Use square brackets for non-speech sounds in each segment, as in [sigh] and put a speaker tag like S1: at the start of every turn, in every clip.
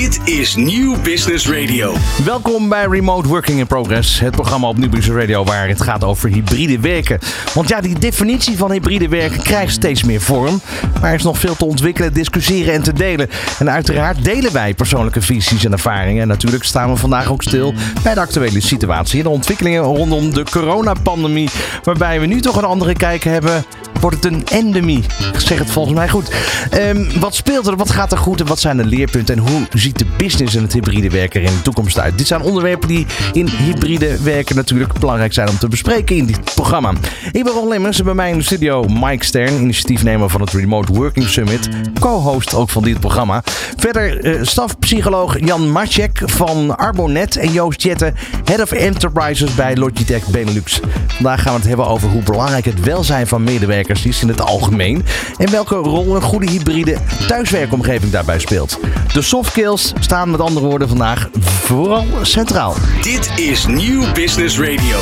S1: Dit is Nieuw Business Radio.
S2: Welkom bij Remote Working in Progress, het programma op Nieuw Business Radio waar het gaat over hybride werken. Want ja, die definitie van hybride werken krijgt steeds meer vorm. Maar er is nog veel te ontwikkelen, discussiëren en te delen. En uiteraard delen wij persoonlijke visies en ervaringen. En natuurlijk staan we vandaag ook stil bij de actuele situatie en de ontwikkelingen rondom de coronapandemie. Waarbij we nu toch een andere kijk hebben. Wordt het een endemie? Ik zeg het volgens mij goed. Ehm, wat speelt er? Wat gaat er goed? En wat zijn de leerpunten? En hoe de business en het hybride werken er in de toekomst uit? Dit zijn onderwerpen die in hybride werken natuurlijk belangrijk zijn om te bespreken in dit programma. Ik ben Ron Lemmers en bij mij in de studio Mike Stern, initiatiefnemer van het Remote Working Summit, co-host ook van dit programma. Verder uh, stafpsycholoog Jan Macek van Arbonet en Joost Jette, Head of Enterprises bij Logitech Benelux. Vandaag gaan we het hebben over hoe belangrijk het welzijn van medewerkers is in het algemeen en welke rol een goede hybride thuiswerkomgeving daarbij speelt. De soft skills staan met andere woorden vandaag vooral centraal.
S1: Dit is Nieuw Business Radio.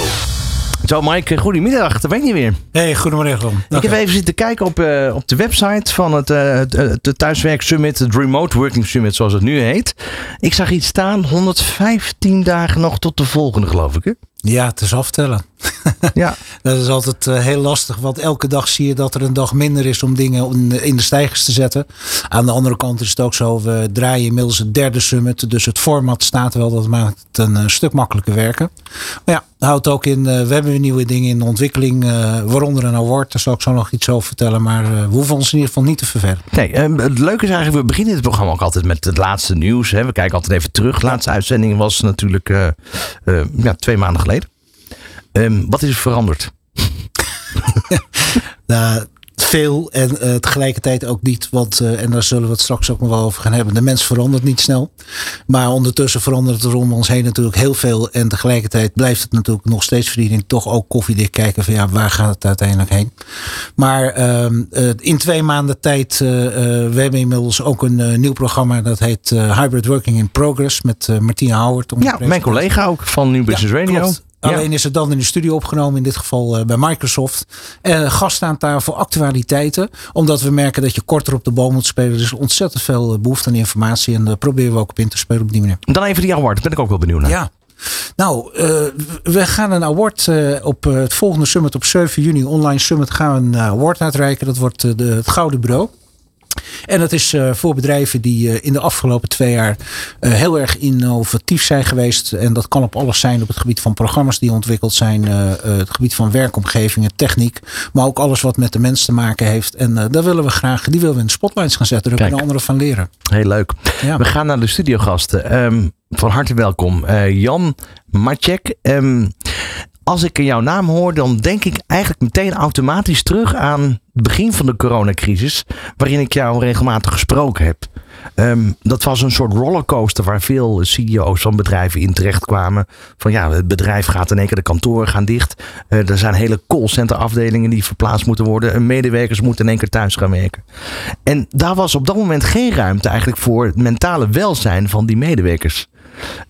S2: Zo Mike, goedemiddag, daar ben je weer.
S3: Hey, goedemorgen.
S2: Ik heb even zitten kijken op, uh, op de website van het, uh, het, het Thuiswerk Summit, het Remote Working Summit zoals het nu heet. Ik zag iets staan, 115 dagen nog tot de volgende geloof ik hè?
S3: Ja, het is aftellen. Ja. [laughs] dat is altijd uh, heel lastig, want elke dag zie je dat er een dag minder is om dingen in, de stijgers te zetten. Aan de andere kant is het ook zo, we draaien inmiddels het derde summit, dus het format staat wel, dat maakt het een uh, stuk makkelijker werken. Maar ja, houdt ook in, uh, we hebben nieuwe dingen in de ontwikkeling, waaronder een award, daar zal ik zo nog iets over vertellen, maar we hoeven ons in ieder geval niet te ververren.
S2: Nee, het leuke is eigenlijk, we beginnen het programma ook altijd met het laatste nieuws. Hè. We kijken altijd even terug. De laatste uitzending was natuurlijk ja, twee maanden geleden. Um, wat is er veranderd? [laughs]
S3: nou, veel en uh, tegelijkertijd ook niet. Want, uh, en daar zullen we het straks ook nog wel over gaan hebben. De mens verandert niet snel. Maar ondertussen verandert er om ons heen natuurlijk heel veel. En tegelijkertijd blijft het natuurlijk nog steeds verdiening. Toch ook koffiedik kijken van ja, waar gaat het uiteindelijk heen. Maar uh, in twee maanden tijd, we hebben inmiddels ook een nieuw programma. Dat heet Hybrid Working in Progress met Martina Howard.
S2: Ja, mijn collega ook van New Business ja, Radio. Klopt.
S3: Alleen is het dan in de studio opgenomen, in dit geval uh, bij Microsoft. Uh, gast aan tafel, actualiteiten. Omdat we merken dat je korter op de boom moet spelen. Er is ontzettend veel eh, behoefte aan informatie. En daar proberen we ook op in te spelen op die manier.
S2: Dan even die award, daar ben ik ook wel benieuwd naar.
S3: Ja. Nou, uh, we gaan een award uh, op het volgende summit op 7 juni, online summit, gaan we een award uitreiken. Dat wordt de, het Gouden Bureau. En dat is uh, voor bedrijven die uh, in de afgelopen twee jaar uh, heel erg innovatief zijn geweest. En dat kan op alles zijn op het gebied van programma's die ontwikkeld zijn. het gebied van werkomgevingen, techniek. Maar ook alles wat met de mens te maken heeft. En daar willen we graag, die willen we in de spotlights gaan zetten. Daar kunnen anderen van leren.
S2: Heel leuk. Ja. We gaan naar de studiogasten. Um, van harte welkom. Jan Macek. Um, als ik jouw naam hoor, dan denk ik eigenlijk meteen automatisch terug aan het begin van de coronacrisis, waarin ik jou regelmatig gesproken heb. Um, dat was een soort rollercoaster waar veel CEO's van bedrijven in terecht kwamen. Van ja, het bedrijf gaat in één keer, de kantoren gaan dicht. Uh, er zijn hele callcenter afdelingen die verplaatst moeten worden. En medewerkers moeten in één keer thuis gaan werken. En daar was op dat moment geen ruimte eigenlijk voor het mentale welzijn van die medewerkers.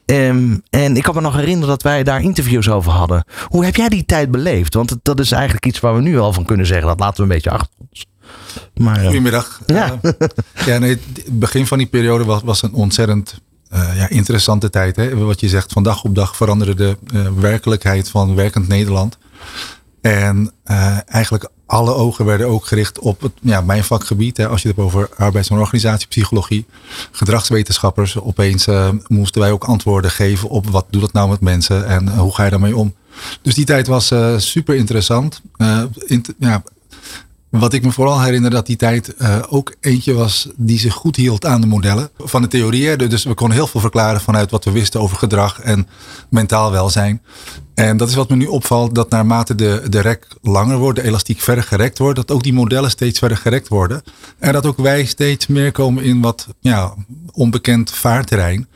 S2: Um, en ik kan me nog herinneren dat wij daar interviews over hadden. Hoe heb jij die tijd beleefd? Want dat is eigenlijk iets waar we nu al van kunnen zeggen. Dat laten we een beetje achter ons.
S4: Maar, Goedemiddag. Ja. Uh, ja, nee, het begin van die periode was, was een ontzettend uh, ja, interessante tijd. Hè? Wat je zegt, van dag op dag veranderde de werkelijkheid van werkend Nederland. En eigenlijk alle ogen werden ook gericht op het, ja, mijn vakgebied. Hè. Als je het hebt over arbeids- en organisatiepsychologie, gedragswetenschappers. Opeens uh, moesten wij ook antwoorden geven op wat doet dat nou met mensen en hoe ga je daarmee om. Dus die tijd was uh, super interessant. In, ja, wat ik me vooral herinner dat die tijd uh, ook eentje was die zich goed hield aan de modellen van de theorieën. Dus we konden heel veel verklaren vanuit wat we wisten over gedrag en mentaal welzijn. En dat is wat me nu opvalt, dat naarmate de, de rek langer wordt, de elastiek verder gerekt wordt, dat ook die modellen steeds verder gerekt worden. En dat ook wij steeds meer komen in wat ja, onbekend vaarterrein.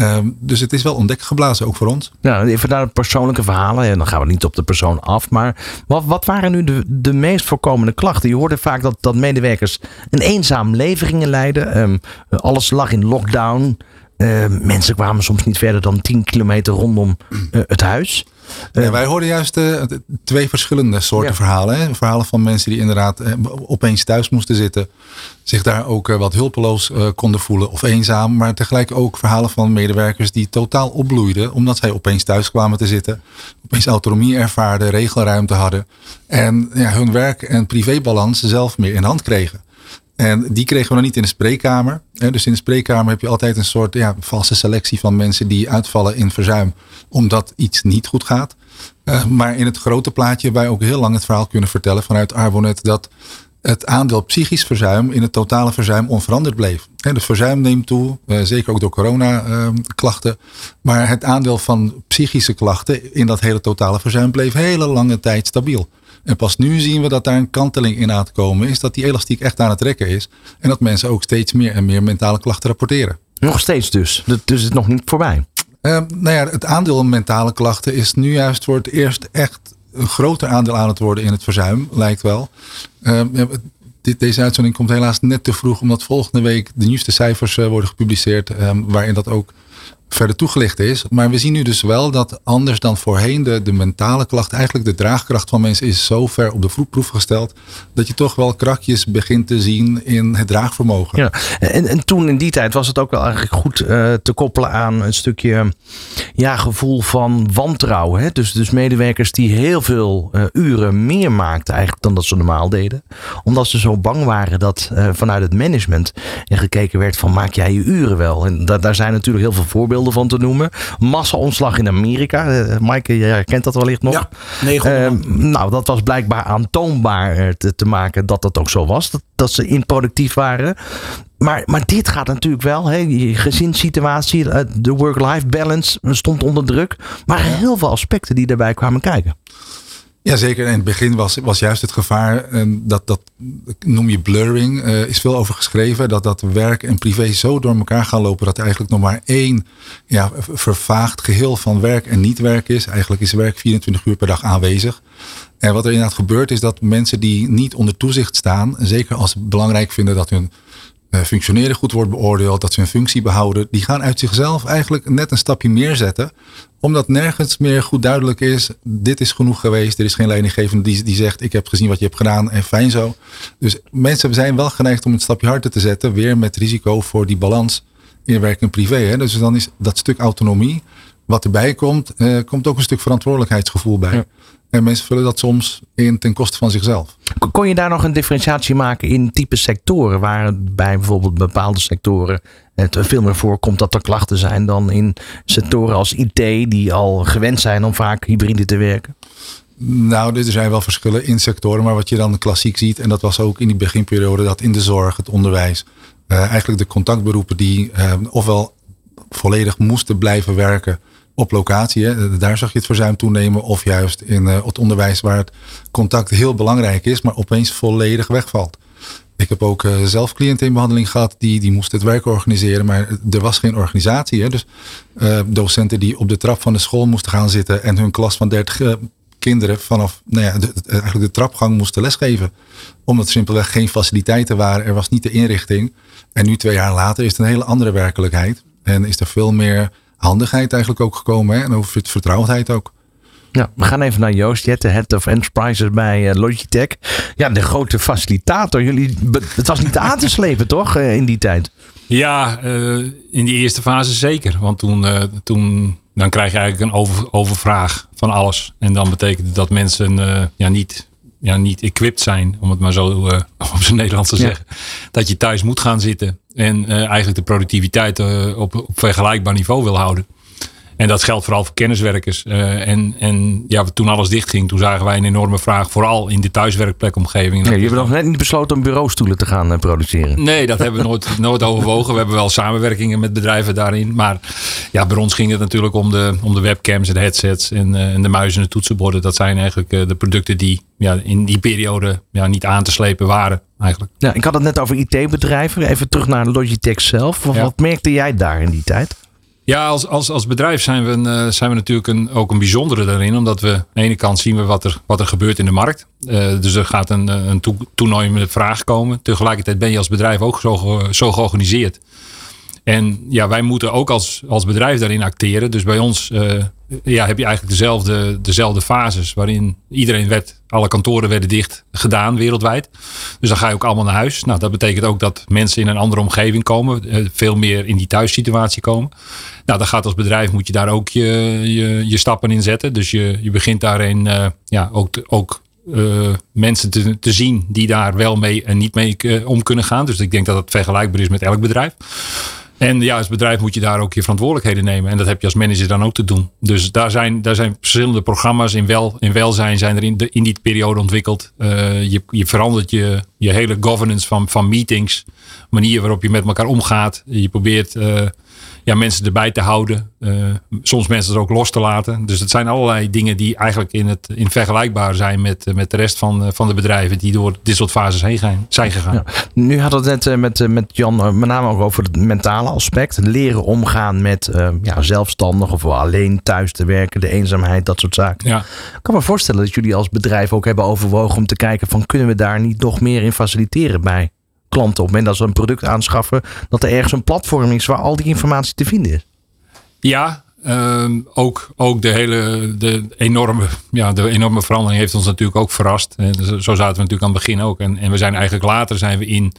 S4: Um, dus het is wel ontdekgeblazen, ook voor ons.
S2: Ja, even naar de persoonlijke verhalen. En dan gaan we niet op de persoon af. Maar wat, waren nu de, de meest voorkomende klachten? Je hoorde vaak dat, dat medewerkers een eenzaam leven gingen leiden. Um, alles lag in lockdown. Uh, mensen kwamen soms niet verder dan 10 kilometer rondom uh, het huis.
S4: Ja, wij hoorden juist twee verschillende soorten verhalen. Hè? Verhalen van mensen die inderdaad opeens thuis moesten zitten. Zich daar ook wat hulpeloos konden voelen of eenzaam. Maar tegelijk ook verhalen van medewerkers die totaal opbloeiden. Omdat zij opeens thuis kwamen te zitten. Opeens autonomie ervaarden, regelruimte hadden. En ja, hun werk- en privébalans zelf meer in hand kregen. En die kregen we nog niet in de spreekkamer. Dus in de spreekkamer heb je altijd een soort ja, valse selectie van mensen die uitvallen in verzuim omdat iets niet goed gaat. Eh, maar in het grote plaatje wij ook heel lang het verhaal kunnen vertellen vanuit Arbonet dat het aandeel psychisch verzuim in het totale verzuim onveranderd bleef. De verzuim neemt toe, eh, zeker ook door corona-klachten. Maar het aandeel van psychische klachten in dat hele totale verzuim bleef hele lange tijd stabiel. En pas nu zien we dat daar een kanteling in aan te komen is. Dat die elastiek echt aan het trekken is. En dat mensen ook steeds meer en meer mentale klachten rapporteren.
S2: Nog steeds dus. Dus het is nog niet voorbij.
S4: Uh, nou ja, het aandeel mentale klachten is nu juist voor het eerst echt een groter aandeel aan het worden in het verzuim, lijkt wel. Uh, dit, deze uitzending komt helaas net te vroeg, omdat volgende week de nieuwste cijfers uh, worden gepubliceerd, ehm, waarin dat ook verder toegelicht is. Maar we zien nu dus wel dat anders dan voorheen de, de mentale klacht, eigenlijk de draagkracht van mensen is zo ver op de proef gesteld, dat je toch wel krakjes begint te zien in het draagvermogen.
S2: Ja, en, en toen in die tijd was het ook wel eigenlijk goed uh, te koppelen aan een stukje ja, gevoel van wantrouwen. Hè? Dus, dus medewerkers die heel veel uh, uren meer maakten eigenlijk dan dat ze normaal deden. Omdat ze zo bang waren dat uh, vanuit het management er gekeken werd van maak jij je uren wel? En da daar zijn natuurlijk heel veel voorbeelden van te noemen. Massa-ontslag in Amerika. Uh, Maaike, jij kent dat wellicht nog.
S3: Ja, 900.
S2: Uh, nou, dat was blijkbaar aantoonbaar te, te, maken dat dat ook zo was. Dat, dat ze improductief waren. Maar, maar dit gaat natuurlijk wel. Hè, je gezinssituatie, de work-life balance stond onder druk. Maar heel veel aspecten die daarbij kwamen kijken.
S4: Jazeker, in het begin was, was juist het gevaar, dat, dat noem je blurring, uh, is veel over geschreven, dat dat werk en privé zo door elkaar gaan lopen dat er eigenlijk nog maar één ja, vervaagd geheel van werk en niet-werk is. Eigenlijk is werk 24 uur per dag aanwezig. En wat er inderdaad gebeurt is dat mensen die niet onder toezicht staan, zeker als ze belangrijk vinden dat hun uh, functioneren goed wordt beoordeeld, dat ze hun functie behouden, die gaan uit zichzelf eigenlijk net een stapje meer zetten. Omdat nergens meer goed duidelijk is, dit is genoeg geweest. Er is geen leidinggevende die, die zegt, ik heb gezien wat je hebt gedaan en fijn zo. Dus mensen zijn wel geneigd om een stapje harder te zetten, weer met risico voor die balans in werk en privé. Hè? Dus dan is dat stuk autonomie, wat erbij komt, uh, komt ook een stuk verantwoordelijkheidsgevoel bij. Ja. En mensen vullen dat soms in ten koste van zichzelf.
S2: Kon je daar nog een differentiatie maken in type sectoren? Waar bij bijvoorbeeld bepaalde sectoren het veel meer voorkomt dat er klachten zijn dan in sectoren als IT, die al gewend zijn om vaak hybride te werken?
S4: Nou, er zijn wel verschillen in sectoren, maar wat je dan klassiek ziet, en dat was ook in die beginperiode, dat in de zorg, het onderwijs, uh, eigenlijk de contactberoepen die uh, ofwel volledig moesten blijven werken op locatie. Daar zag je het verzuim toenemen. Of juist in het onderwijs waar het contact heel belangrijk is, maar opeens volledig wegvalt. Ik heb ook uh, zelf cliënten in behandeling gehad die, die moesten het werk organiseren, maar er was geen organisatie. Hè. Dus uh, docenten die op de trap van de school moesten gaan zitten en hun klas van 30 kinderen vanaf nou ja, de, eigenlijk de trapgang moesten lesgeven. Omdat simpelweg geen faciliteiten waren. Er was niet de inrichting. En nu twee jaar later is het een hele andere werkelijkheid. En is er veel meer handigheid eigenlijk ook gekomen. Hè? En over vertrouwdheid ook.
S2: Ja, we gaan even naar Joost Jette, Head of Enterprises bij Logitech. Ja, de grote facilitator. Jullie, het was niet aan te [laughs] slepen, toch, in die tijd?
S5: Ja, uh, in die eerste fase zeker. Want toen, uh, toen dan krijg je eigenlijk een over, overvraag van alles. En dan betekent het dat mensen uh, ja, niet, ja, niet equipped zijn, om het maar zo [laughs] op zijn Nederlands te zeggen. Ja. Dat je thuis moet gaan zitten en eigenlijk de productiviteit op, op vergelijkbaar niveau wil houden. En dat geldt vooral voor kenniswerkers. Uh, en, en ja, toen alles dichtging, toen zagen wij een enorme vraag, vooral in de thuiswerkplekomgeving.
S2: Ja, je hebt nog net niet besloten om bureaustoelen te gaan uh, produceren.
S5: Nee, dat hebben we nooit, [laughs] nooit overwogen. We hebben wel samenwerkingen met bedrijven daarin. Maar ja, bij ons ging het natuurlijk om de, om de webcams en de headsets en, uh, en de muizen en de toetsenborden. Dat zijn eigenlijk de producten die ja, in die periode ja, niet aan te slepen waren. Eigenlijk.
S2: Ja, ik had het net over IT-bedrijven. Even terug naar Logitech zelf. Wat, ja. wat merkte jij daar in die tijd?
S5: Ja, als, als, als bedrijf zijn we, een, uh, zijn we natuurlijk een, ook een bijzondere daarin. Omdat we aan de ene kant zien we wat er, wat er gebeurt in de markt. Uh, dus er gaat een, een to toernooi met vraag komen. Tegelijkertijd ben je als bedrijf ook zo, zo georganiseerd. En ja, wij moeten ook als, als bedrijf daarin acteren. Dus bij ons uh, ja, heb je eigenlijk dezelfde, dezelfde fases. Waarin iedereen werd, alle kantoren werden dicht gedaan wereldwijd. Dus dan ga je ook allemaal naar huis. Nou, dat betekent ook dat mensen in een andere omgeving komen. Uh, veel meer in die thuissituatie komen. Nou, dan gaat als bedrijf moet je daar ook je, je, stappen in zetten. Dus je, je begint daarin uh, ja, ook, ook mensen te, te zien die daar wel mee en niet mee om kunnen gaan. Dus ik denk dat het vergelijkbaar is met elk bedrijf. En ja, als bedrijf moet je daar ook je verantwoordelijkheden nemen. En dat heb je als manager dan ook te doen. Dus daar zijn, daar zijn verschillende programma's in, wel, in welzijn zijn er in, de, in die periode ontwikkeld. Uh, je, je verandert je, je hele governance van, van meetings. Manier waarop je met elkaar omgaat. Je probeert ja, mensen erbij te houden. Uh, soms mensen er ook los te laten. Dus het zijn allerlei dingen die eigenlijk in, het, in vergelijkbaar zijn met, eh, met de rest van, eh, van de bedrijven die door dit soort fases heen gaan, zijn gegaan. Ja.
S2: Nu had het net met, met Jan met name ook over het mentale aspect. Leren omgaan met ja, zelfstandig of alleen thuis te werken, de eenzaamheid, dat soort zaken.
S5: Ja.
S2: Ik kan me voorstellen dat jullie als bedrijf ook hebben overwogen om te kijken van kunnen we daar niet nog meer in faciliteren bij klanten op het dat ze een product aanschaffen, dat er ergens een platform is waar al die informatie te vinden is.
S5: Ja, um, ook, ook de hele de enorme, ja, de enorme verandering heeft ons natuurlijk ook verrast. En zo zaten we natuurlijk aan het begin ook. En, en we zijn eigenlijk later zijn we in,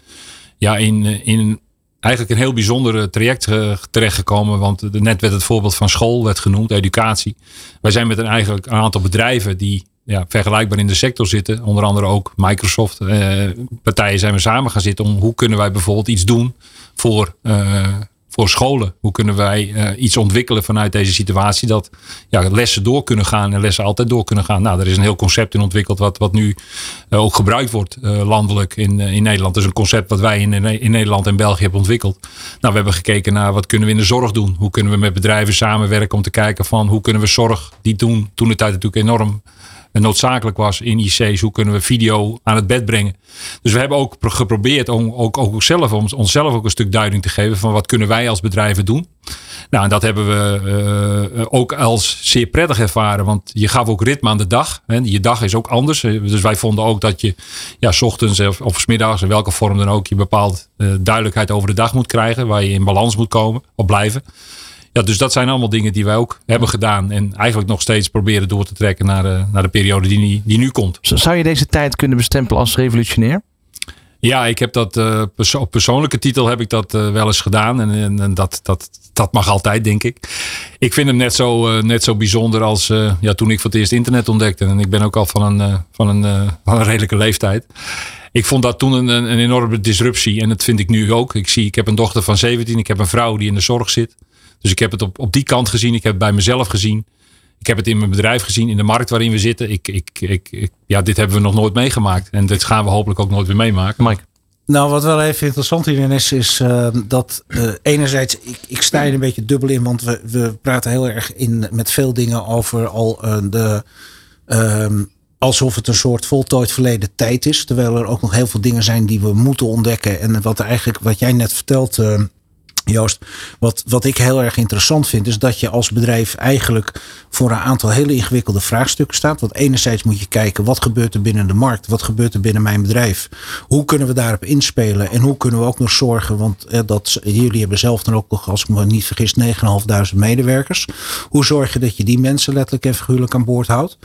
S5: ja, in, in eigenlijk een heel bijzonder traject terechtgekomen. Want net werd het voorbeeld van school werd genoemd, educatie. Wij zijn met een eigenlijk een aantal bedrijven die ja, vergelijkbaar in de sector zitten. Onder andere ook Microsoft. Eh, partijen zijn we samen gaan zitten om hoe kunnen wij bijvoorbeeld iets doen voor, uh, voor scholen. Hoe kunnen wij uh, iets ontwikkelen vanuit deze situatie dat ja, lessen door kunnen gaan en lessen altijd door kunnen gaan. Nou, er is een heel concept in ontwikkeld wat, wat nu ook gebruikt wordt landelijk in, in Nederland. Is een concept wat wij in, in Nederland en België hebben ontwikkeld. Nou, we hebben gekeken naar wat kunnen we in de zorg doen. Hoe kunnen we met bedrijven samenwerken om te kijken van hoe kunnen we zorg die doen toen de tijd natuurlijk enorm noodzakelijk was in IC's. Hoe kunnen we video aan het bed brengen? Dus we hebben ook geprobeerd om ook, ook zelf, om onszelf ook een stuk duiding te geven van wat kunnen wij als bedrijven doen. Nou, en dat hebben we uh, ook als zeer prettig ervaren. Want je gaf ook ritme aan de dag. Hè. Je dag is ook anders. Dus wij vonden ook dat je ja, ochtends of, s middags, in welke vorm dan ook, je bepaald uh, duidelijkheid over de dag moet krijgen. Waar je in balans moet komen of blijven. Ja, dus dat zijn allemaal dingen die wij ook hebben gedaan. En eigenlijk nog steeds proberen door te trekken naar de, naar de periode die, die nu komt.
S2: Zou je deze tijd kunnen bestempelen als revolutionair?
S5: Ja, ik heb dat uh, perso persoonlijke titel heb ik dat uh, wel eens gedaan. En, en, en, dat, dat, dat mag altijd, denk ik. Ik vind hem net zo, uh, net zo bijzonder als ja, toen ik voor het eerst internet ontdekte. En ik ben ook al van een, van een, van een redelijke leeftijd. Ik vond dat toen een, een enorme disruptie. En dat vind ik nu ook. Ik, zie, ik heb een dochter van 17. Ik heb een vrouw die in de zorg zit. Dus ik heb het op, op die kant gezien. Ik heb het bij mezelf gezien. Ik heb het in mijn bedrijf gezien, in de markt waarin we zitten. Ik, ik, ik, ja, dit hebben we nog nooit meegemaakt. En dit gaan we hopelijk ook nooit weer meemaken. Mike.
S3: Nou, wat wel even interessant hierin is, is uh, dat uh, enerzijds, ik, ik sta er een beetje dubbel in, want we, we praten heel erg in met veel dingen over al uh, de. Um, alsof het een soort voltooid verleden tijd is. Terwijl er ook nog heel veel dingen zijn die we moeten ontdekken. En wat eigenlijk, wat jij net vertelt, Joost, wat, wat ik heel erg interessant vind, is dat je als bedrijf eigenlijk voor een aantal hele ingewikkelde vraagstukken staat. Want enerzijds moet je kijken, wat gebeurt er binnen de markt? Wat gebeurt er binnen mijn bedrijf? Hoe kunnen we daarop inspelen? En hoe kunnen we ook nog zorgen, want eh, dat, jullie hebben zelf dan ook nog, als ik me niet vergis, 9.500 medewerkers. Hoe zorg je dat je die mensen letterlijk en figuurlijk aan boord houdt?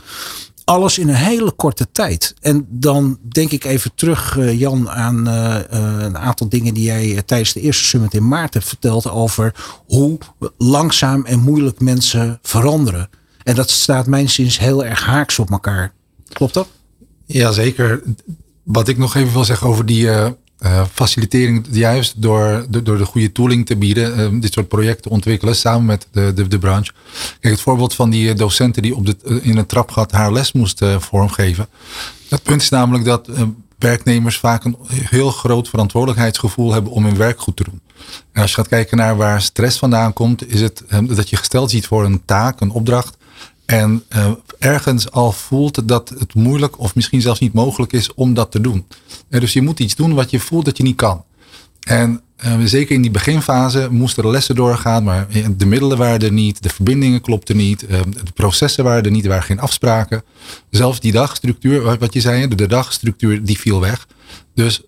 S3: Alles in een hele korte tijd. En dan denk ik even terug, uh, Jan, aan uh, uh, een aantal dingen die jij tijdens de eerste summit in maart hebt verteld over hoe langzaam en moeilijk mensen veranderen. En dat staat mijnszins heel erg haaks op elkaar. Klopt dat?
S4: Jazeker. Wat ik nog even wil zeggen over die facilitering juist door, de, door de goede tooling te bieden, uh, dit soort projecten ontwikkelen samen met de, de, de branche. Kijk, het voorbeeld van die eh, docenten die op de, in een trapgat haar les moest vormgeven. Het punt is namelijk dat werknemers vaak een heel groot verantwoordelijkheidsgevoel hebben om hun werk goed te doen. En als je gaat kijken naar waar stress vandaan komt, is het dat je gesteld ziet voor een taak, een opdracht. En uh, ergens al voelt dat het moeilijk of misschien zelfs niet mogelijk is om dat te doen. Uh, dus je moet iets doen wat je voelt dat je niet kan. En uh, zeker in die beginfase moesten de lessen doorgaan, maar de middelen waren er niet, de verbindingen klopten niet, de processen waren er niet, er waren geen afspraken. Zelfs die dagstructuur, wat je zei, de dagstructuur, die viel weg. Dus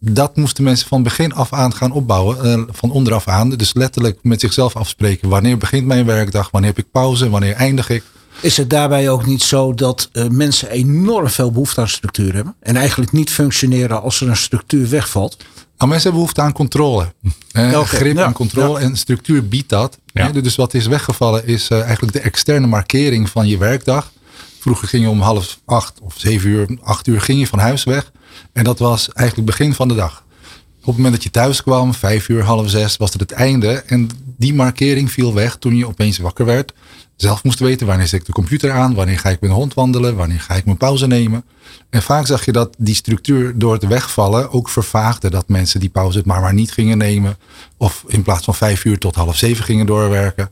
S4: dat moesten mensen van begin af aan gaan opbouwen. Uh, van onderaf aan. Dus letterlijk met zichzelf afspreken. Wanneer begint mijn werkdag? Wanneer heb ik pauze? Wanneer eindig ik?
S3: Is het daarbij ook niet zo dat uh, mensen enorm veel behoefte aan structuur hebben? En eigenlijk niet functioneren als er een structuur wegvalt?
S4: Nou, mensen hebben behoefte aan controle. Eh, grip en controle. En structuur biedt dat. Ja. Dus wat is weggevallen is uh, eigenlijk de externe markering van je werkdag. Vroeger ging je om half acht of zeven uur, acht uur ging je van huis weg. En dat was eigenlijk begin van de dag. Op het moment dat je thuis kwam, vijf uur, half zes, was het het einde. En die markering viel weg toen je opeens wakker werd. Zelf moest weten wanneer zet ik de computer aan, wanneer ga ik met de hond wandelen, wanneer ga ik mijn pauze nemen. En vaak zag je dat die structuur door het wegvallen ook vervaagde. Dat mensen die pauze het maar maar niet gingen nemen. Of in plaats van vijf uur tot half zeven gingen doorwerken.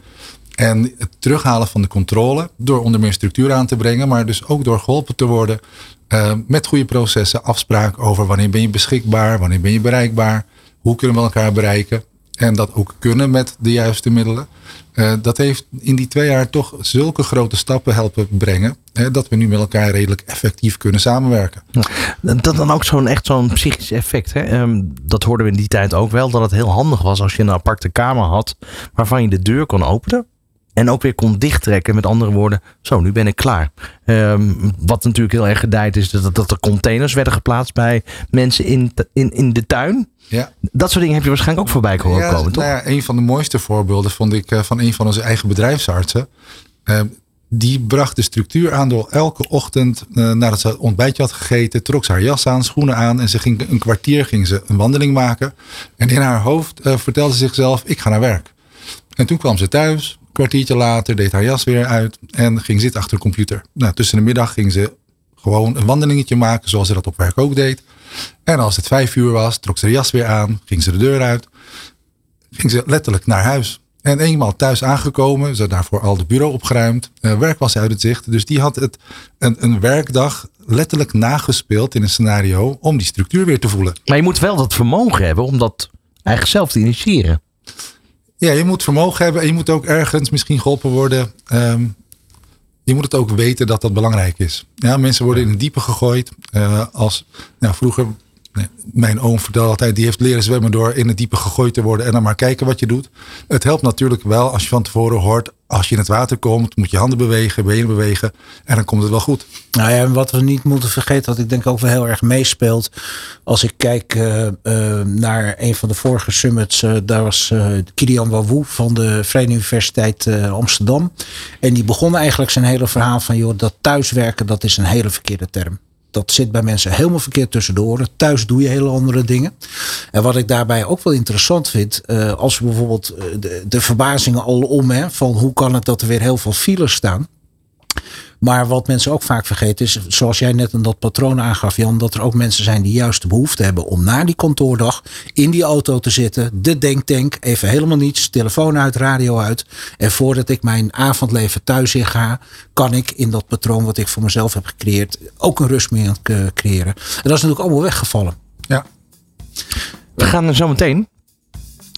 S4: En het terughalen van de controle door onder meer structuur aan te brengen, maar dus ook door geholpen te worden uh, met goede processen, afspraak over wanneer ben je beschikbaar, wanneer ben je bereikbaar, hoe kunnen we elkaar bereiken en dat ook kunnen met de juiste middelen. Uh, dat heeft in die twee jaar toch zulke grote stappen helpen brengen. Dat we nu met elkaar redelijk effectief kunnen samenwerken.
S2: Dat dan ook zo'n echt zo'n psychisch effect. Hè? Um, dat hoorden we in die tijd ook wel. Dat het heel handig was als je een aparte kamer had. Waarvan je de deur kon openen. En ook weer kon dichttrekken. Met andere woorden, zo, nu ben ik klaar. Um, wat natuurlijk heel erg gedijt is dat, dat er containers werden geplaatst bij mensen in, in, in de tuin. Ja. Dat soort dingen heb je waarschijnlijk ook voorbij ja, komen, toch?
S4: Nou ja, een van de mooiste voorbeelden vond ik uh, van een van onze eigen bedrijfsartsen. Uh, die bracht de structuur aan door elke ochtend, uh, nadat ze ontbijtje had gegeten, trok ze haar jas aan, schoenen aan en ze ging een kwartier ging ze een wandeling maken. En in haar hoofd vertelde ze zichzelf, ik ga naar werk. En toen kwam ze thuis, kwartiertje later deed haar jas weer uit en ging zitten achter de computer. Nou, tussen de middag ging ze gewoon een wandelingetje maken zoals ze dat op werk ook deed. En als het vijf uur was, trok ze de jas weer aan, ging ze de deur uit, ging ze letterlijk naar huis. En eenmaal thuis aangekomen, ze daarvoor al de bureau opgeruimd, uh, werk was uit het zicht. Dus die had het een, een werkdag letterlijk nagespeeld in een scenario om die structuur weer te voelen.
S2: Maar je moet wel dat vermogen hebben om dat eigenlijk zelf te initiëren.
S4: Ja, je moet vermogen hebben en je moet ook ergens misschien geholpen worden. Um, je moet het ook weten dat dat belangrijk is. Ja, mensen worden in het diepe gegooid. Uh, als nou, vroeger mijn oom vertelde altijd, die heeft leren zwemmen door in het diepe gegooid te worden en dan maar kijken wat je doet. Het helpt natuurlijk wel als je van tevoren hoort, als je in het water komt, moet je handen bewegen, benen bewegen en dan komt het wel goed.
S3: Nou ja, en wat we niet moeten vergeten, wat ik denk ook wel heel erg meespeelt, als ik kijk uh, uh, naar een van de vorige summits, uh, daar was Kilian Wawoe van de Vrije Universiteit Amsterdam. En die begon eigenlijk zijn hele verhaal van, joh, dat thuiswerken, dat is een hele verkeerde term dat zit bij mensen helemaal verkeerd tussen de oren. Thuis doe je hele andere dingen. En wat ik daarbij ook wel interessant vind, uh, als we bijvoorbeeld uh, de, de verbazingen al om, hè, van hoe kan het dat er weer heel veel files staan. Maar wat mensen ook vaak vergeten is, zoals jij net in dat patroon aangaf, Jan, dat er ook mensen zijn die juist de behoefte hebben om na die kantoordag in die auto te zitten, de denktank, even helemaal niets, telefoon uit, radio uit. En voordat ik mijn avondleven thuis in ga, kan ik in dat patroon wat ik voor mezelf heb gecreëerd, ook een rust meer creëren. En dat is natuurlijk allemaal weggevallen.
S4: Ja.
S2: We gaan er zo meteen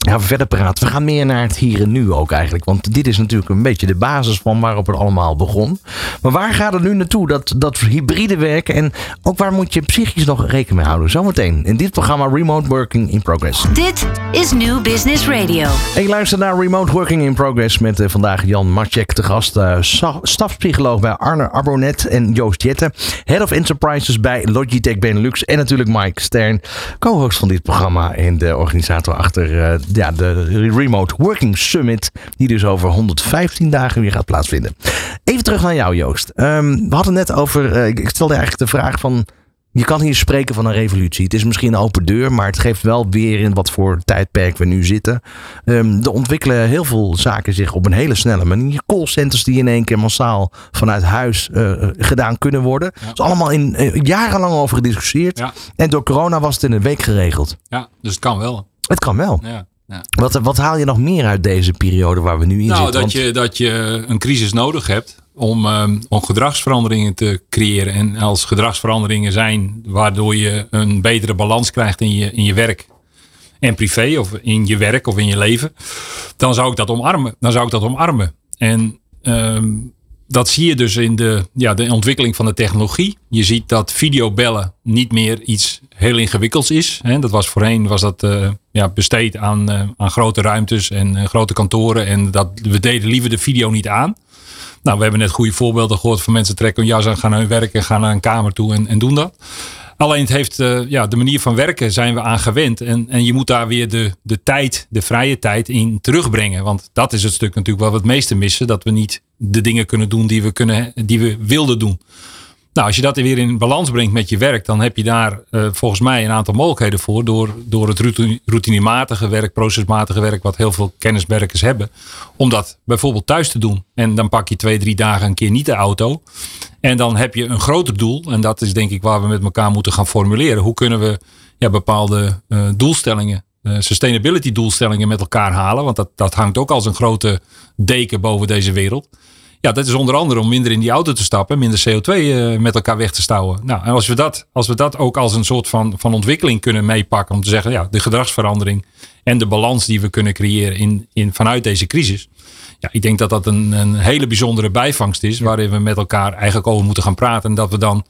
S2: ja, verder praten. We gaan meer naar het hier en nu ook eigenlijk. Want dit is natuurlijk een beetje de basis van waarop het allemaal begon. Maar waar gaat het nu naartoe? Dat, dat hybride werken. En ook waar moet je psychisch nog rekening mee houden? Zometeen in dit programma Remote Working in Progress.
S6: Dit is New Business Radio.
S2: En je luistert naar Remote Working in Progress met uh, vandaag Jan Marcek te gast. Uh, stafpsycholoog bij Arne Arbonet en Joost Jette. Head of Enterprises bij Logitech Benelux. En natuurlijk Mike Stern, co-host van dit programma en de organisator achter uh, ja, de Remote Working Summit. Die dus over 115 dagen weer gaat plaatsvinden. Even terug naar jou, Joost. Um, we hadden net over. Uh, ik stelde eigenlijk de vraag van. Je kan hier spreken van een revolutie. Het is misschien een open deur, maar het geeft wel weer in wat voor tijdperk we nu zitten. Um, er ontwikkelen heel veel zaken zich op een hele snelle manier. Callcenters die in één keer massaal vanuit huis uh, gedaan kunnen worden. Ja. is allemaal in, uh, jarenlang over gediscussieerd. Ja. En door corona was het in een week geregeld.
S5: Ja, dus het kan wel.
S2: Het kan wel.
S5: Ja. Ja.
S2: Wat, wat haal je nog meer uit deze periode waar we nu in
S5: nou,
S2: zitten?
S5: Dat, je, dat je een crisis nodig hebt om, um, om gedragsveranderingen te creëren. En als gedragsveranderingen zijn waardoor je een betere balans krijgt in je, in je werk en privé, of in je werk of in je leven, dan zou ik dat omarmen. Dan zou ik dat omarmen. En um, dat zie je dus in de, ja, de ontwikkeling van de technologie. Je ziet dat videobellen niet meer iets heel ingewikkelds is. Hè. Dat was voorheen was dat, uh, ja, besteed aan, uh, aan grote ruimtes en uh, grote kantoren. En dat, we deden liever de video niet aan. Nou, we hebben net goede voorbeelden gehoord van mensen trekken hun jas aan, gaan naar hun werk en gaan naar een kamer toe en, en doen dat. Alleen het heeft, ja, de manier van werken zijn we aan gewend. En, en je moet daar weer de, de tijd, de vrije tijd in terugbrengen. Want dat is het stuk natuurlijk waar we het meeste missen. Dat we niet de dingen kunnen doen die we, kunnen, die we wilden doen. Nou, als je dat weer in balans brengt met je werk, dan heb je daar uh, volgens mij een aantal mogelijkheden voor. Door, door het routinematige werk, procesmatige werk, wat heel veel kenniswerkers hebben. Om dat bijvoorbeeld thuis te doen. En dan pak je twee, drie dagen een keer niet de auto. En dan heb je een groter doel. En dat is denk ik waar we met elkaar moeten gaan formuleren. Hoe kunnen we ja, bepaalde uh, doelstellingen sustainability doelstellingen met elkaar halen. Want dat, dat hangt ook als een grote deken boven deze wereld. Ja, dat is onder andere om minder in die auto te stappen, minder CO2 uh, met elkaar weg te stouwen. Nou, en als we dat, als we dat ook als een soort van, van ontwikkeling kunnen meepakken, om te zeggen, ja, de gedragsverandering en de balans die we kunnen creëren in, in, vanuit deze crisis. Ja, ik denk dat dat een, een hele bijzondere bijvangst is, waarin we met elkaar eigenlijk over moeten gaan praten. En dat we dan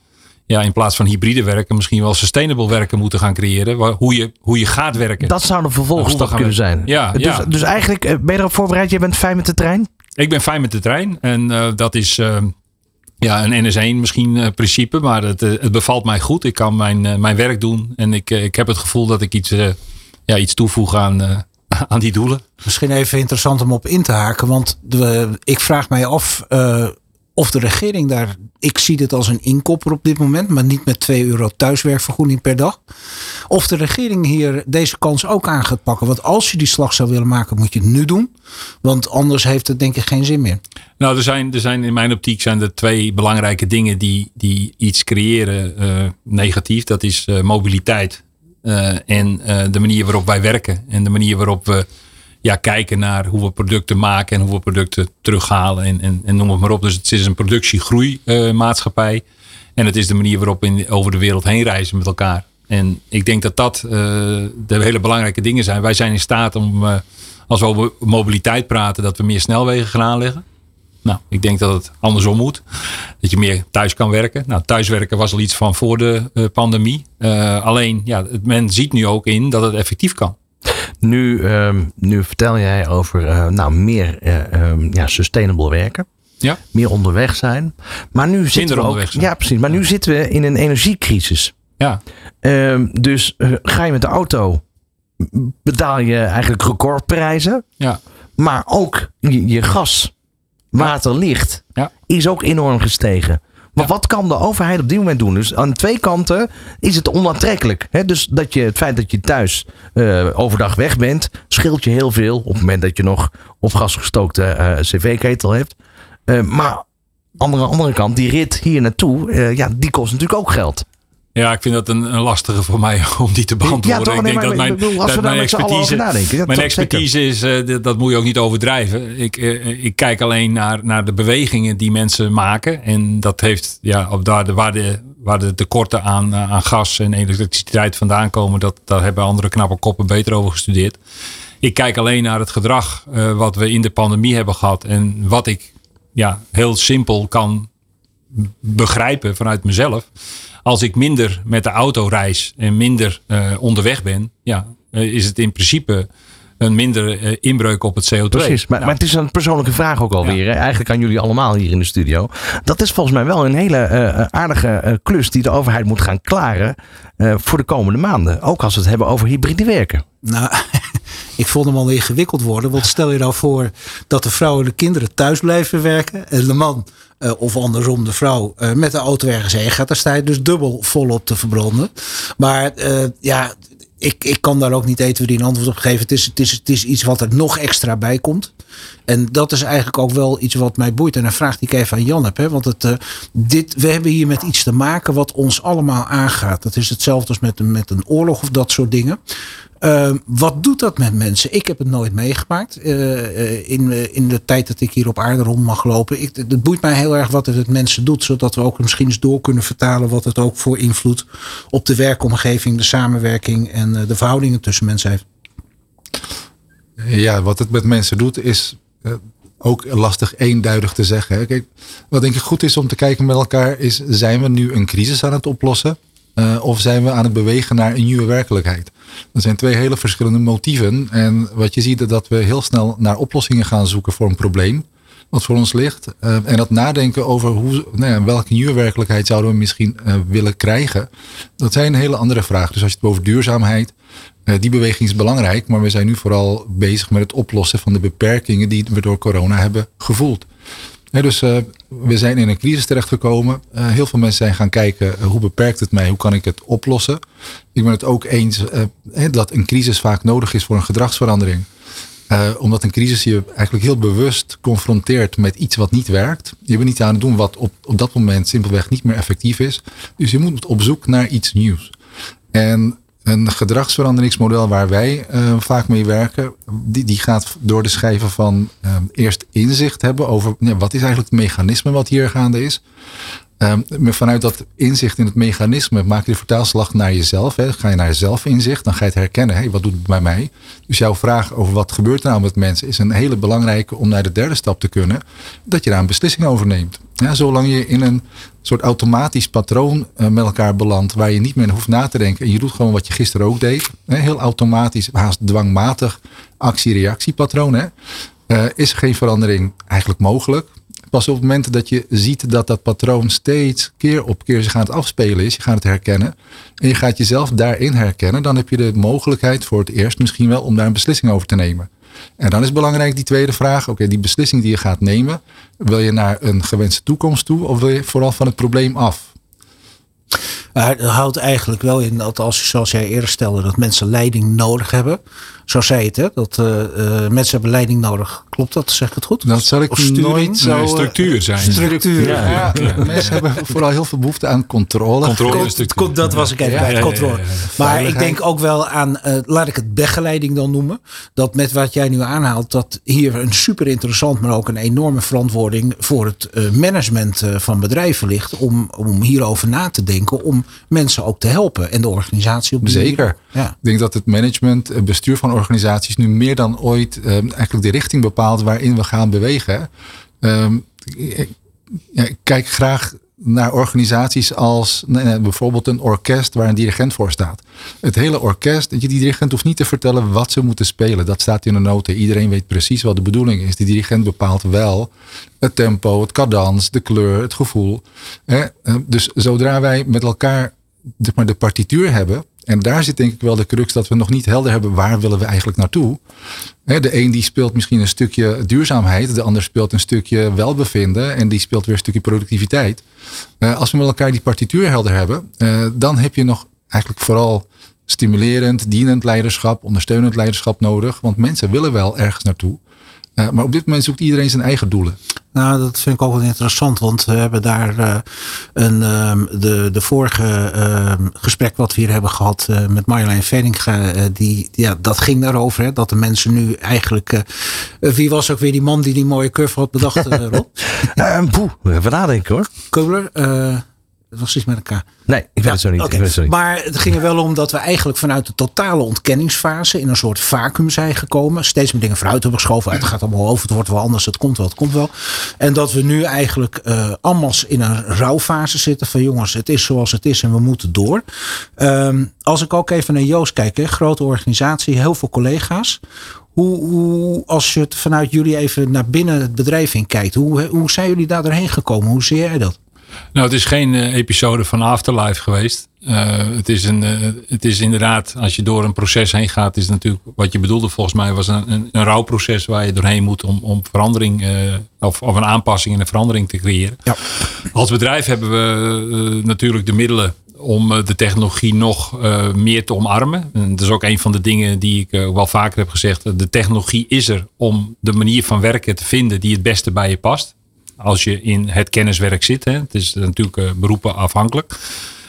S5: ja, in plaats van hybride werken, misschien wel sustainable werken moeten gaan creëren. Waar, hoe, je, hoe je gaat werken.
S2: Dat zou een vervolgstap kunnen zijn.
S5: Ja,
S2: dus,
S5: ja.
S2: dus eigenlijk ben je erop voorbereid, je bent fijn met de trein?
S5: Ik ben fijn met de trein. En uh, dat is uh, ja, een NS1 misschien uh, principe. Maar het, het bevalt mij goed. Ik kan mijn, mijn werk doen. En ik, ik heb het gevoel dat ik iets, ja, iets toevoeg aan, [laughs] aan die doelen.
S3: Misschien even interessant om op in te haken. Want de, ik vraag mij af of de regering daar. Ik zie dit als een inkopper op dit moment, maar niet met 2 euro thuiswerkvergoeding per dag. Of de regering hier deze kans ook aan gaat pakken. Want als je die slag zou willen maken, moet je het nu doen. Want anders heeft het denk ik geen zin meer.
S5: Nou, er zijn, er zijn in mijn optiek zijn er twee belangrijke dingen die, die iets creëren uh, negatief. Dat is uh, mobiliteit uh, en de manier waarop wij werken. En de manier waarop we ja, kijken naar hoe we producten maken en hoe we producten terughalen en, en, en noem het maar op. Dus het is een productiegroeimaatschappij. Uh, en het is de manier waarop we over de wereld heen reizen met elkaar. En ik denk dat dat uh, de hele belangrijke dingen zijn. Wij zijn in staat om, uh, als we over mobiliteit praten, dat we meer snelwegen gaan aanleggen. Nou, ik denk dat het andersom moet. Dat je meer thuis kan werken. Nou, thuiswerken was al iets van voor de pandemie. alleen, ja, men ziet nu ook in dat het effectief kan.
S2: Nu, um, nu vertel jij over uh, nou, meer uh, um, ja, sustainable werken.
S5: Ja.
S2: Meer onderweg zijn. Maar nu zitten we ook,
S5: zijn.
S2: Ja, precies. Maar nu zitten we in een energiecrisis.
S5: Ja.
S2: Um, dus uh, ga je met de auto, betaal je eigenlijk recordprijzen.
S5: Ja.
S2: Maar ook je, je gas, water, licht
S5: ja.
S2: is ook enorm gestegen. Maar ja. wat kan de overheid op dit moment doen? Dus aan twee kanten is het onaantrekkelijk. Hè? Dus dat je, het feit dat je thuis uh, overdag weg bent, scheelt je heel veel. Op het moment dat je nog op gasgestookte uh, cv-ketel hebt. Uh, maar aan de andere kant, die rit hier naartoe, ja, die kost natuurlijk ook geld.
S5: Ja, ik vind dat een, een, lastige voor mij [laughs] om die te beantwoorden.
S2: Ja, toch,
S5: ik denk
S2: maar,
S5: dat mijn,
S2: als
S5: dat mijn
S2: expertise, nadenken,
S5: mijn expertise is, uh, dat moet je ook niet overdrijven. Ik, uh, ik kijk alleen naar, naar de bewegingen die mensen maken. En dat heeft, ja, op daar de, waar, de, waar de tekorten aan, uh, aan gas en elektriciteit vandaan komen, dat, daar hebben andere knappe koppen beter over gestudeerd. Ik kijk alleen naar het gedrag wat we in de pandemie hebben gehad. En wat ik ja, heel simpel kan begrijpen vanuit mezelf als ik minder met de auto reis en minder uh, onderweg ben, ja, is het in principe een minder uh, inbreuk op het CO2.
S2: Precies, maar,
S5: ja.
S2: maar het is een persoonlijke vraag ook alweer. Ja. Eigenlijk aan jullie allemaal hier in de studio. Dat is volgens mij wel een hele uh, aardige klus die de overheid moet gaan klaren voor de komende maanden. Ook als we het hebben over hybride werken.
S3: Nou, [laughs] ik vond hem al ingewikkeld worden. Want stel je nou voor dat de vrouw en de kinderen thuis blijven werken. En de man, uh, of andersom de vrouw, uh, met de auto ergens heen gaat. Dan sta je dus dubbel volop te verbranden. Maar uh, ja, ik, ik kan daar ook niet die een antwoord op geven. Het is, het, is, het is iets wat er nog extra bij komt. En dat is eigenlijk ook wel iets wat mij boeit. En een vraag die ik even aan Jan heb. Hè? Want het, dit, we hebben hier met iets te maken wat ons allemaal aangaat. Dat is hetzelfde als met, met een oorlog of dat soort dingen. Uh, wat doet dat met mensen? Ik heb het nooit meegemaakt. Uh, in, in de tijd dat ik hier op aarde rond mag lopen. Ik, het boeit mij heel erg wat het met mensen doet. Zodat we ook misschien eens door kunnen vertalen. Wat het ook voor invloed op de werkomgeving, de samenwerking en de verhoudingen tussen mensen heeft.
S4: Ja, wat het met mensen doet is. Ook lastig eenduidig te zeggen. Hè. Kijk, wat denk ik goed is om te kijken met elkaar is, zijn we nu een crisis aan het oplossen? Of zijn we aan het bewegen naar een nieuwe werkelijkheid? Dat zijn twee hele verschillende motieven. En wat je ziet is dat we heel snel naar oplossingen gaan zoeken voor een probleem. Wat voor ons ligt. Uh, en dat nadenken over hoe, nou ja, welke nieuwe werkelijkheid zouden we misschien uh, willen krijgen. Dat zijn een hele andere vragen. Dus als je het over duurzaamheid. die beweging is belangrijk. Maar we zijn nu vooral bezig met het oplossen van de beperkingen die we door corona hebben gevoeld dus we zijn in een crisis terechtgekomen. Uh, heel veel mensen zijn gaan kijken uh, hoe beperkt het mij, hoe kan ik het oplossen. Ik ben het ook eens dat een crisis vaak nodig is voor een gedragsverandering. omdat een crisis je eigenlijk heel bewust confronteert met iets wat niet werkt. Je bent niet aan het doen wat op, op dat moment simpelweg niet meer effectief is. Dus je moet op zoek naar iets nieuws. En een gedragsveranderingsmodel waar wij uh, vaak mee werken, die, die gaat door de schijven van uh, eerst inzicht hebben over wat is eigenlijk het mechanisme wat hier gaande is. Um, vanuit dat inzicht in het mechanisme maak je vertaalslag naar jezelf. Hè. Ga je naar zelfinzicht, dan ga je het herkennen. Hey, wat doet het bij mij? Dus jouw vraag over wat gebeurt er nou met mensen is een hele belangrijke om naar de derde stap te kunnen. Dat je daar een beslissing over neemt. Zolang je in een soort automatisch patroon uh, met elkaar belandt. Waar je niet meer hoeft na te denken. En je doet gewoon wat je gisteren ook deed. Hè, heel automatisch, haast dwangmatig actie-reactiepatroon. Hè. Uh, is er geen verandering eigenlijk mogelijk? Pas op het moment dat je ziet dat dat patroon steeds keer op keer zich aan het afspelen is, je gaat het herkennen en je gaat jezelf daarin herkennen, dan heb je de mogelijkheid voor het eerst misschien wel om daar een beslissing over te nemen. En dan is belangrijk die tweede vraag, oké, die beslissing die je gaat nemen, wil je naar een gewenste toekomst toe of wil je vooral van het probleem af?
S3: Het houdt eigenlijk wel in dat als, zoals jij eerder stelde, dat mensen leiding nodig hebben. Zo zei het, hè? Dat uh, uh, mensen hebben leiding nodig. Klopt dat? Zeg ik het goed?
S4: Dat zal ik of nooit zo...
S5: Nee, structuur zijn.
S3: Structuur.
S4: Ja, ja. ja. Mensen hebben vooral heel veel behoefte aan controle.
S3: Controle Con, dat was ik even bij, controle. Maar ik denk ook wel aan, uh, laat ik het begeleiding dan noemen. Dat met wat jij nu aanhaalt, dat hier een super interessant, maar ook een enorme verantwoording voor het management van bedrijven ligt. Om, om hierover na te denken. Om mensen ook te helpen en de organisatie op
S4: de Zeker. Ja. Ik denk dat het management, het bestuur van organisaties nu meer dan ooit um, eigenlijk de richting bepaalt waarin we gaan bewegen. Um, ik, ja, ik kijk graag naar organisaties als bijvoorbeeld een orkest waar een dirigent voor staat. Het hele orkest, die dirigent hoeft niet te vertellen wat ze moeten spelen. Dat staat in de noten. Iedereen weet precies wat de bedoeling is. De dirigent bepaalt wel het tempo, het cadans, de kleur, het gevoel. Dus zodra wij met elkaar de partituur hebben, en daar zit denk ik wel de crux dat we nog niet helder hebben waar willen we eigenlijk naartoe. De een die speelt misschien een stukje duurzaamheid, de ander speelt een stukje welbevinden en die speelt weer een stukje productiviteit. Eh, als we met elkaar die partituur helder hebben, eh, dan heb je nog eigenlijk vooral stimulerend, dienend leiderschap, ondersteunend leiderschap nodig. Want mensen willen wel ergens naartoe. Uh, maar op dit moment zoekt iedereen zijn eigen doelen.
S3: Nou, dat vind ik ook wel interessant, want we hebben daar uh, een, uh, de, de vorige uh, gesprek wat we hier hebben gehad uh, met Marjolein Venninga, die, ja, dat ging daarover, hè, dat de mensen nu eigenlijk, wie was ook weer die man die die mooie curve had bedacht, Rob? [laughs]
S2: poeh, even nadenken hoor.
S3: Kubler, het was iets met elkaar.
S2: Nee, ik weet ja, het zo niet. Okay. Het zo niet.
S3: Maar het ging er wel om dat we eigenlijk vanuit de totale ontkenningsfase in een soort vacuüm zijn gekomen. Steeds meer dingen vooruit hebben geschoven. Het gaat allemaal over, het wordt wel anders, het komt wel, het komt wel. En dat we nu eigenlijk uh, allemaal in een rouwfase zitten van jongens, het is zoals het is en we moeten door. Um, als ik ook even naar Joost kijk, hè, grote organisatie, heel veel collega's. Hoe, hoe, als je het vanuit jullie even naar binnen het bedrijf in kijkt, hoe, hoe zijn jullie daar doorheen gekomen? Hoe zie jij dat?
S5: Nou, het is geen uh, episode van Afterlife geweest. Uh, het, is een, uh, het is inderdaad, als je door een proces heen gaat, is natuurlijk wat je bedoelde volgens mij, was een, een, een rouwproces waar je doorheen moet om, om verandering of, of een aanpassing en een verandering te creëren. Ja. Als bedrijf hebben we natuurlijk de middelen om de technologie nog meer te omarmen. En dat is ook een van de dingen die ik wel vaker heb gezegd. De technologie is er om de manier van werken te vinden die het beste bij je past als je in het kenniswerk zit. Hè. Het is natuurlijk uh, beroepen afhankelijk.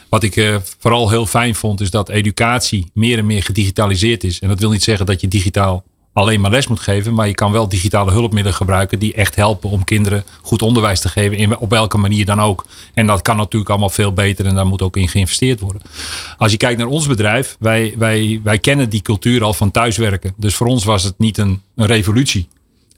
S5: Wat ik uh, vooral heel fijn vond, is dat educatie meer en meer gedigitaliseerd is. En dat wil niet zeggen dat je digitaal alleen maar les moet geven. Maar je kan wel digitale hulpmiddelen gebruiken die echt helpen om kinderen goed onderwijs te geven. In, op welke manier dan ook. En dat kan natuurlijk allemaal veel beter en daar moet ook in geïnvesteerd worden. Als je kijkt naar ons bedrijf, wij, wij, wij kennen die cultuur al van thuiswerken. Dus voor ons was het niet een, een revolutie.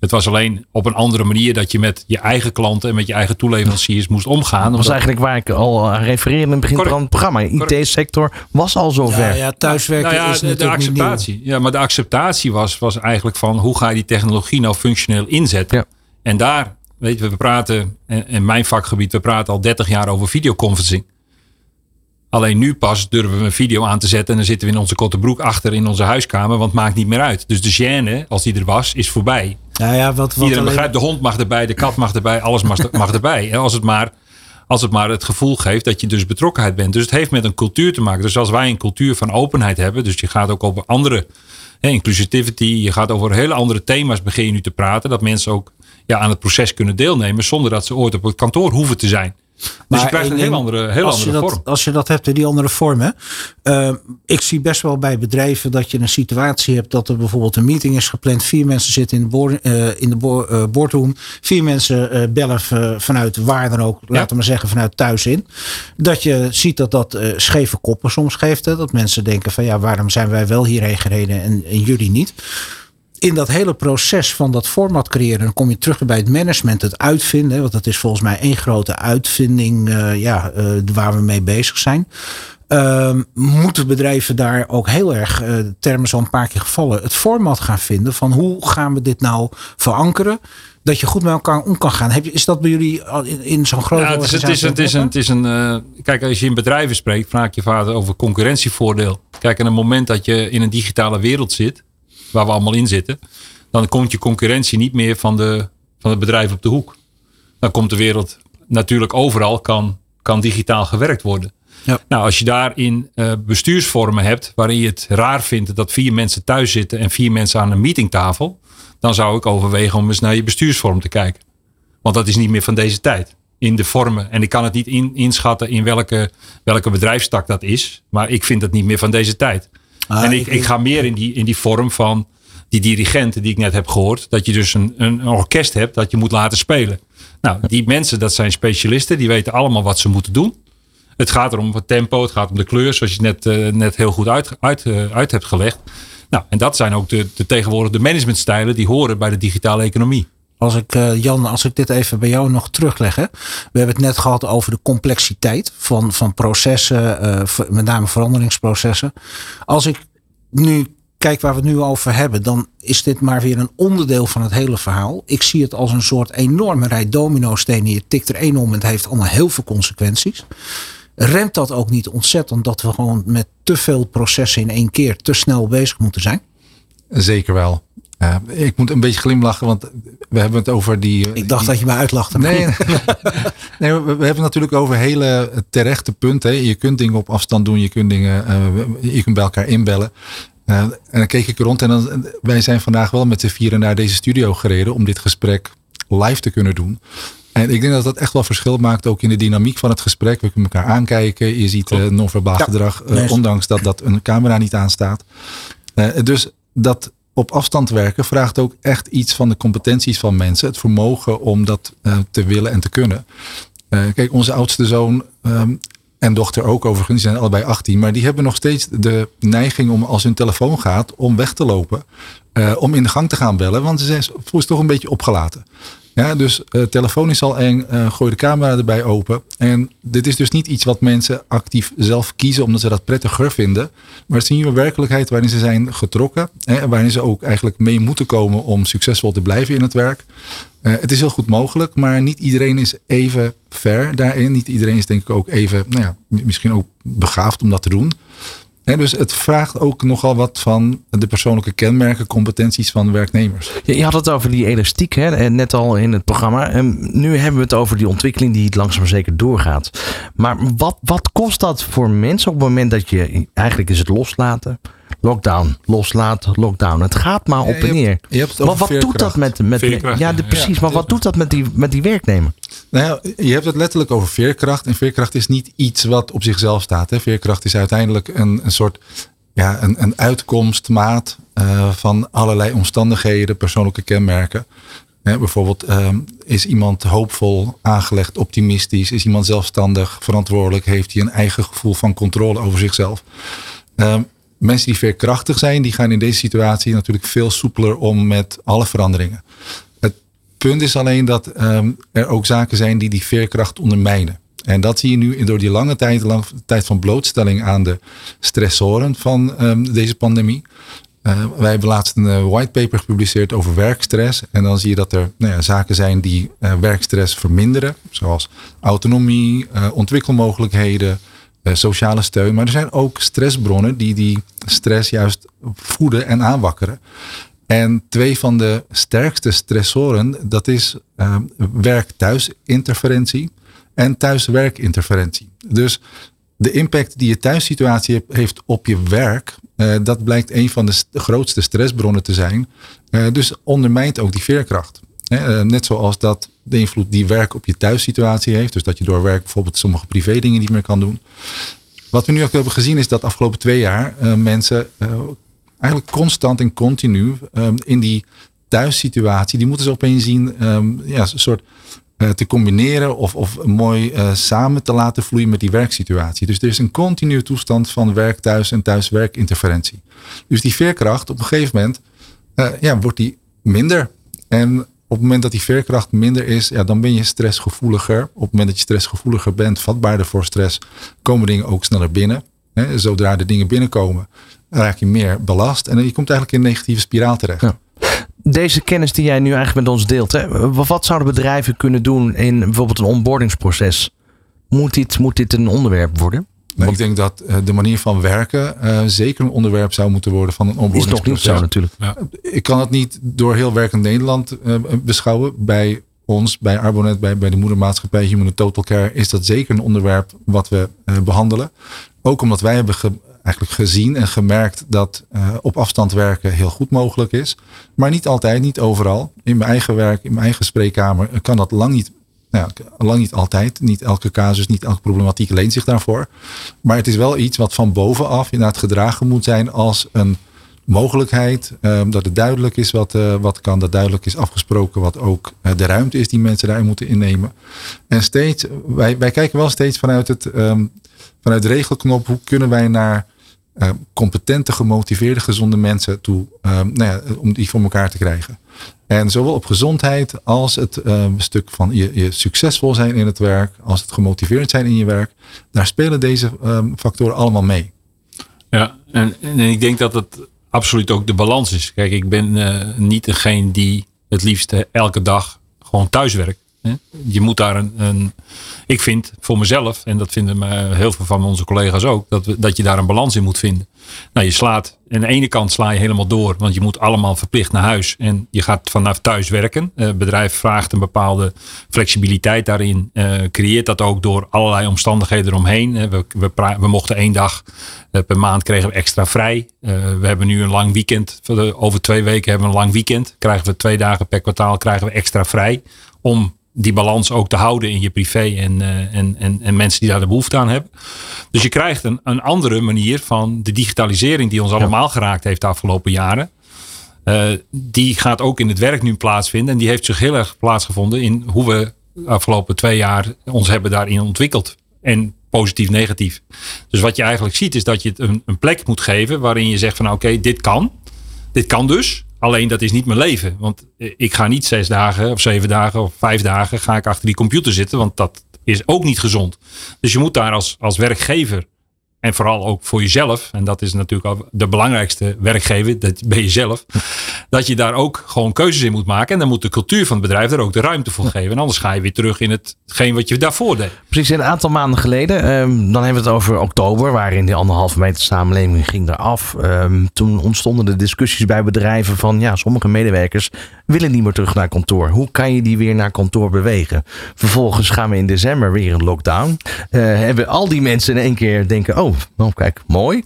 S5: Het was alleen op een andere manier dat je met je eigen klanten en met je eigen toeleveranciers moest omgaan.
S2: Dat was
S5: Omdat-
S2: eigenlijk waar ik al aan refereerde in het begin
S5: Correct.
S2: van het programma. IT-sector was al zover.
S3: Ja, ja, thuiswerken
S5: Nou ja,
S3: is
S5: de, de acceptatie. Ja, maar de acceptatie was, was eigenlijk van hoe ga je die technologie nou functioneel inzetten.
S2: Ja.
S5: En daar, weet je, we praten, en in mijn vakgebied, we praten al 30 jaar over videoconferencing. Alleen nu pas durven we een video aan te zetten en dan zitten we in onze korte broek achter in onze huiskamer, want het maakt niet meer uit. Dus de gêne, als die er was, is voorbij.
S3: Nou ja, wat, wat
S5: Iedereen
S3: alleen-
S5: begrijpt, de hond mag erbij, de kat mag erbij, alles mag, [laughs] mag erbij. En als het, maar, als het maar het gevoel geeft dat je dus betrokkenheid bent. Dus het heeft met een cultuur te maken. Dus als wij een cultuur van openheid hebben, dus je gaat ook over andere, hè, inclusivity, je gaat over hele andere thema's begin je nu te praten. Dat mensen ook ja, aan het proces kunnen deelnemen zonder dat ze ooit op het kantoor hoeven te zijn. Dus
S3: Maar
S5: je krijgt een heel andere, heel
S3: als
S5: andere
S3: dat,
S5: vorm.
S3: Als je dat hebt in die andere vormen. eh, ik zie best wel bij bedrijven dat je een situatie hebt dat er bijvoorbeeld een meeting is gepland. Vier mensen zitten in de, board, eh, in de eh, boardroom. Vier mensen bellen vanuit waar dan ook, laten we maar zeggen vanuit thuis in. Dat je ziet dat dat scheve koppen soms geeft. Hè? Dat mensen denken van ja, waarom zijn wij wel hierheen gereden en, en jullie niet in dat hele proces van dat format creëren, dan kom je terug bij het management, het uitvinden. Want dat is volgens mij één grote uitvinding eh, ja, eh, waar we mee bezig zijn. Ehm, moeten bedrijven daar ook heel erg, eh, termen zo een paar keer gevallen, het format gaan vinden van hoe gaan we dit nou verankeren? Dat je goed met elkaar om kan gaan. Heb je, is dat bij jullie in, in zo'n grote
S5: Ja, het is, het is, het is, een, kijk, als je in bedrijven spreekt, vraag je vader over concurrentievoordeel. Kijk, aan het moment dat je in een digitale wereld zit, waar we allemaal in zitten, dan komt je concurrentie niet meer van, de, van het bedrijf op de hoek. Dan komt de wereld natuurlijk overal, kan, kan digitaal gewerkt worden.
S3: Ja.
S5: Nou, als je daarin eh bestuursvormen hebt waarin je het raar vindt dat vier mensen thuis zitten en vier mensen aan een meetingtafel, dan zou ik overwegen om eens naar je bestuursvorm te kijken. Want dat is niet meer van deze tijd. In de vormen. En ik kan het niet in, inschatten in welke, welke bedrijfstak dat is. Maar ik vind het niet meer van deze tijd.
S3: Ah,
S5: en ik,
S3: ik-
S5: ik ga meer in die, in die vorm van die dirigenten die ik net heb gehoord. Dat je dus een, een, een orkest hebt dat je moet laten spelen. Nou, die mensen, dat zijn specialisten. Die weten allemaal wat ze moeten doen. Het gaat erom het tempo, het gaat om de kleur, zoals je net, eh, net heel goed uit, uit, eh, uit hebt gelegd. Nou, en dat zijn ook de, de tegenwoordig de managementstijlen die horen bij de digitale economie.
S3: Als ik, eh, Jan, als ik dit even bij jou nog terugleg. We hebben het net gehad over de complexiteit van, van processen, ver- met name veranderingsprocessen. Als ik nu kijk waar we het nu over hebben, dan is dit maar weer een onderdeel van het hele verhaal. Ik zie het als een soort enorme rij domino-stenen. Je tikt er één om en het heeft allemaal heel veel consequenties. Remt dat ook niet ontzettend dat we gewoon met te veel processen in één keer te snel bezig moeten zijn?
S4: Zeker wel. Eh, ik moet een beetje glimlachen, want we hebben het over die.
S3: Ik dacht dat je me uitlachte.
S4: Nee, [laughs] nee we, we hebben het natuurlijk over hele terechte punten. hè. Je kunt dingen op afstand doen, je kunt dingen, eh, je kunt bij elkaar inbellen. Eh, en dan keek ik rond en dan, wij zijn vandaag wel met z'n vieren naar deze studio gereden om dit gesprek live te kunnen doen. En ik denk dat dat echt wel verschil maakt ook in de dynamiek van het gesprek. We kunnen elkaar aankijken. Je ziet eh non-verbaal
S3: Ja.
S4: gedrag, eh, ondanks dat, dat een camera niet aanstaat. Eh, dus dat op afstand werken vraagt ook echt iets van de competenties van mensen. Het vermogen om dat eh, te willen en te kunnen. Eh, kijk, onze oudste zoon ehm, en dochter ook overigens, die zijn allebei 18. Maar die hebben nog steeds de neiging om als hun telefoon gaat, om weg te lopen. eh, om in de gang te gaan bellen, want ze zijn voelen toch een beetje opgelaten. Ja, dus eh, telefoon is al eng, eh, gooi de camera erbij open. En dit is dus niet iets wat mensen actief zelf kiezen omdat ze dat prettiger vinden. Maar het is een werkelijkheid waarin ze zijn getrokken. Hè, waarin ze ook eigenlijk mee moeten komen om succesvol te blijven in het werk. Eh, het is heel goed mogelijk, maar niet iedereen is even ver daarin. Niet iedereen is denk ik ook even, nou ja, misschien ook begaafd om dat te doen. Dus het vraagt ook nogal wat van de persoonlijke kenmerken, competenties van werknemers.
S2: Je, je had het over die elastiek, hè, net al in het programma. En nu hebben we het over die ontwikkeling die langzaam zeker doorgaat. Maar wat, wat kost dat voor mensen op het moment dat je, eigenlijk is het loslaten, lockdown, loslaten, lockdown. Het gaat maar op
S4: Ja,
S2: en neer. Maar wat doet dat met, met ja, de,
S5: ja.
S2: precies, maar wat doet dat met die, met die werknemer?
S4: Nou ja, je hebt het letterlijk over veerkracht. En veerkracht is niet iets wat op zichzelf staat. Hè. Veerkracht is uiteindelijk een, een soort ja, een, een uitkomstmaat eh, van allerlei omstandigheden, persoonlijke kenmerken. Hè, bijvoorbeeld ehm, is iemand hoopvol, aangelegd, optimistisch, is iemand zelfstandig, verantwoordelijk, heeft hij een eigen gevoel van controle over zichzelf. Ehm, mensen die veerkrachtig zijn, die gaan in deze situatie natuurlijk veel soepeler om met alle veranderingen. Punt is alleen dat ehm, er ook zaken zijn die die veerkracht ondermijnen. En dat zie je nu door die lange tijd, lang, tijd van blootstelling aan de stressoren van ehm, deze pandemie. Uh, wij hebben laatst een uh, whitepaper gepubliceerd over werkstress. En dan zie je dat er nou ja, zaken zijn die uh, werkstress verminderen. Zoals autonomie, ontwikkelmogelijkheden, sociale steun. Maar er zijn ook stressbronnen die die stress juist voeden en aanwakkeren. En twee van de sterkste stressoren, dat is werk-thuis-interferentie en thuiswerkinterferentie. Dus de impact die je thuissituatie heeft op je werk, uh, dat blijkt een van de grootste stressbronnen te zijn. Uh, dus ondermijnt ook die veerkracht. Uh, net zoals dat de invloed die werk op je thuissituatie heeft. Dus dat je door werk bijvoorbeeld sommige privé dingen niet meer kan doen. Wat we nu ook hebben gezien is dat afgelopen twee jaar mensen eigenlijk constant en continu um, in die thuissituatie, die moeten ze opeens zien, um, ja, een soort uh, te combineren of, of mooi uh, samen te laten vloeien met die werksituatie. Dus er is een continue toestand van werk thuis en thuis-werkinterferentie. Dus die veerkracht op een gegeven moment uh, ja, wordt die minder. En op het moment dat die veerkracht minder is, ja, dan ben je stressgevoeliger. Op het moment dat je stressgevoeliger bent, vatbaarder voor stress, komen dingen ook sneller binnen. Zodra de dingen binnenkomen, raak je meer belast. En je komt eigenlijk in een negatieve spiraal terecht. Ja
S2: deze kennis die jij nu eigenlijk met ons deelt, hè, wat zouden bedrijven kunnen doen in bijvoorbeeld een onboardingsproces? Moet dit, moet dit een onderwerp worden?
S4: Nou, ik denk dat uh, de manier van werken uh, zeker een onderwerp zou moeten worden van een onboardingsproces.
S2: Is nog niet zo natuurlijk.
S4: Ja. Ik kan het niet door heel werkend Nederland uh, beschouwen. Bij ons, bij Arbonet, bij, bij de moedermaatschappij Human Total Care is dat zeker een onderwerp wat we behandelen. Ook omdat wij hebben eigenlijk gezien en gemerkt dat uh, op afstand werken heel goed mogelijk is. Maar niet altijd, niet overal. In mijn eigen werk, in mijn eigen spreekkamer kan dat lang niet. Nou lang niet altijd. Niet elke casus, niet elke problematiek leent zich daarvoor. Maar het is wel iets wat van bovenaf inderdaad gedragen moet zijn als een mogelijkheid. Um, dat het duidelijk is wat, uh, wat kan. Dat duidelijk is afgesproken wat ook de ruimte is die mensen daarin moeten innemen. En steeds, wij, wij kijken wel steeds vanuit het, um, vanuit de regelknop. Hoe kunnen wij naar uh, competente, gemotiveerde, gezonde mensen toe, uh, nou ja, om die voor elkaar te krijgen. En zowel op gezondheid als het stuk van je, succesvol zijn in het werk, als het gemotiveerd zijn in je werk, daar spelen deze um, factoren allemaal mee.
S5: Ja, en, en, ik denk dat het absoluut ook de balans is. Kijk, ik ben niet degene die het liefst elke dag gewoon thuis werkt. Je moet daar een, een, Ik vind voor mezelf, en dat vinden heel veel van onze collega's ook, dat, we, dat je daar een balans in moet vinden. Nou, je slaat. Aan de ene kant sla je helemaal door, want je moet allemaal verplicht naar huis. En je gaat vanaf thuis werken. Het bedrijf vraagt een bepaalde flexibiliteit daarin. Uh, creëert dat ook door allerlei omstandigheden eromheen. We, we, we mochten één dag per maand kregen we extra vrij. We hebben nu een lang weekend. Over twee weken hebben we een lang weekend. Krijgen we twee dagen per kwartaal krijgen we extra vrij. Om die balans ook te houden in je privé en, uh, en, en, en mensen die daar de behoefte aan hebben. Dus je krijgt een, een andere manier van de digitalisering die ons allemaal geraakt heeft de afgelopen jaren. Uh, die gaat ook in het werk nu plaatsvinden. En die heeft zich heel erg plaatsgevonden in hoe we de afgelopen twee jaar ons hebben daarin ontwikkeld. En positief, negatief. Dus wat je eigenlijk ziet is dat je het een, een plek moet geven waarin je zegt van oké, okay, dit kan. Dit kan dus. Alleen dat is niet mijn leven. Want ik ga niet zes dagen of zeven dagen of vijf dagen ga ik achter die computer zitten. Want dat is ook niet gezond. Dus je moet daar als, als werkgever en vooral ook voor jezelf, en dat is natuurlijk de belangrijkste werkgever, dat ben je zelf, dat je daar ook gewoon keuzes in moet maken. En dan moet de cultuur van het bedrijf er ook de ruimte voor geven. En anders ga je weer terug in hetgeen wat je daarvoor deed.
S2: Precies, een aantal maanden geleden, um, dan hebben we het over oktober, waarin die anderhalve meter samenleving ging eraf. Um, toen ontstonden de discussies bij bedrijven van, ja, sommige medewerkers willen niet meer terug naar kantoor. Hoe kan je die weer naar kantoor bewegen? Vervolgens gaan we in december weer een lockdown. Uh, hebben al die mensen in één keer denken, oh, oh, kijk, mooi.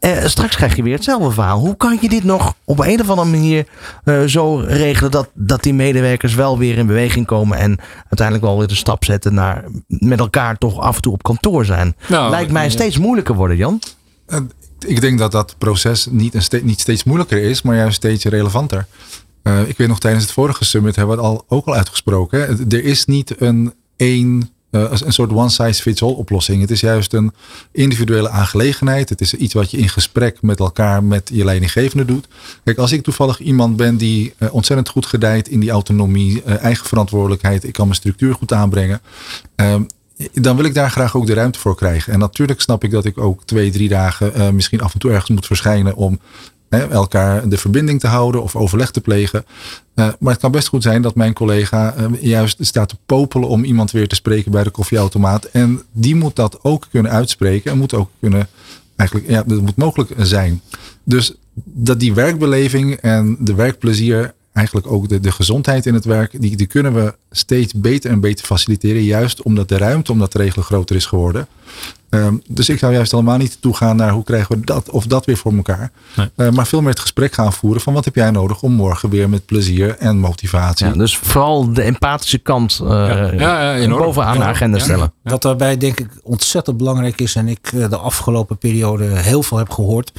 S2: Uh, straks krijg je weer hetzelfde verhaal. Hoe kan je dit nog op een of andere manier uh, zo regelen dat, dat die medewerkers wel weer in beweging komen en uiteindelijk wel weer de stap zetten naar met elkaar toch af en toe op kantoor zijn? Nou, Lijkt mij steeds moeilijker worden, Jan.
S4: Uh, ik denk dat dat proces niet, een ste niet steeds moeilijker is, maar juist steeds relevanter. ik weet nog tijdens het vorige summit hebben we het al, ook al uitgesproken. Er is niet een één een soort one size fits all oplossing. Het is juist een individuele aangelegenheid. Het is iets wat je in gesprek met elkaar met je leidinggevende doet. Kijk, als ik toevallig iemand ben die uh, ontzettend goed gedijt in die autonomie, uh, eigen verantwoordelijkheid, ik kan mijn structuur goed aanbrengen. Ehm, dan wil ik daar graag ook de ruimte voor krijgen. En natuurlijk snap ik dat ik ook twee, drie dagen misschien af en toe ergens moet verschijnen om elkaar de verbinding te houden of overleg te plegen. Uh, maar het kan best goed zijn dat mijn collega uh, juist staat te popelen om iemand weer te spreken bij de koffieautomaat. En die moet dat ook kunnen uitspreken en moet ook kunnen, eigenlijk, ja, dat moet mogelijk zijn. Dus dat die werkbeleving en de werkplezier eigenlijk ook de, de gezondheid in het werk, die, die kunnen we steeds beter en beter faciliteren. Juist omdat de ruimte om dat te regelen groter is geworden. Um, dus ik zou juist helemaal niet toegaan naar hoe krijgen we dat of dat weer voor elkaar. Nee. Uh, maar veel meer het gesprek gaan voeren van wat heb jij nodig om morgen weer met plezier en motivatie.
S2: Ja, dus vooral de empathische kant uh, ja. Ja, bovenaan de agenda stellen.
S3: Wat daarbij denk ik ontzettend belangrijk is en ik de afgelopen periode heel veel heb gehoord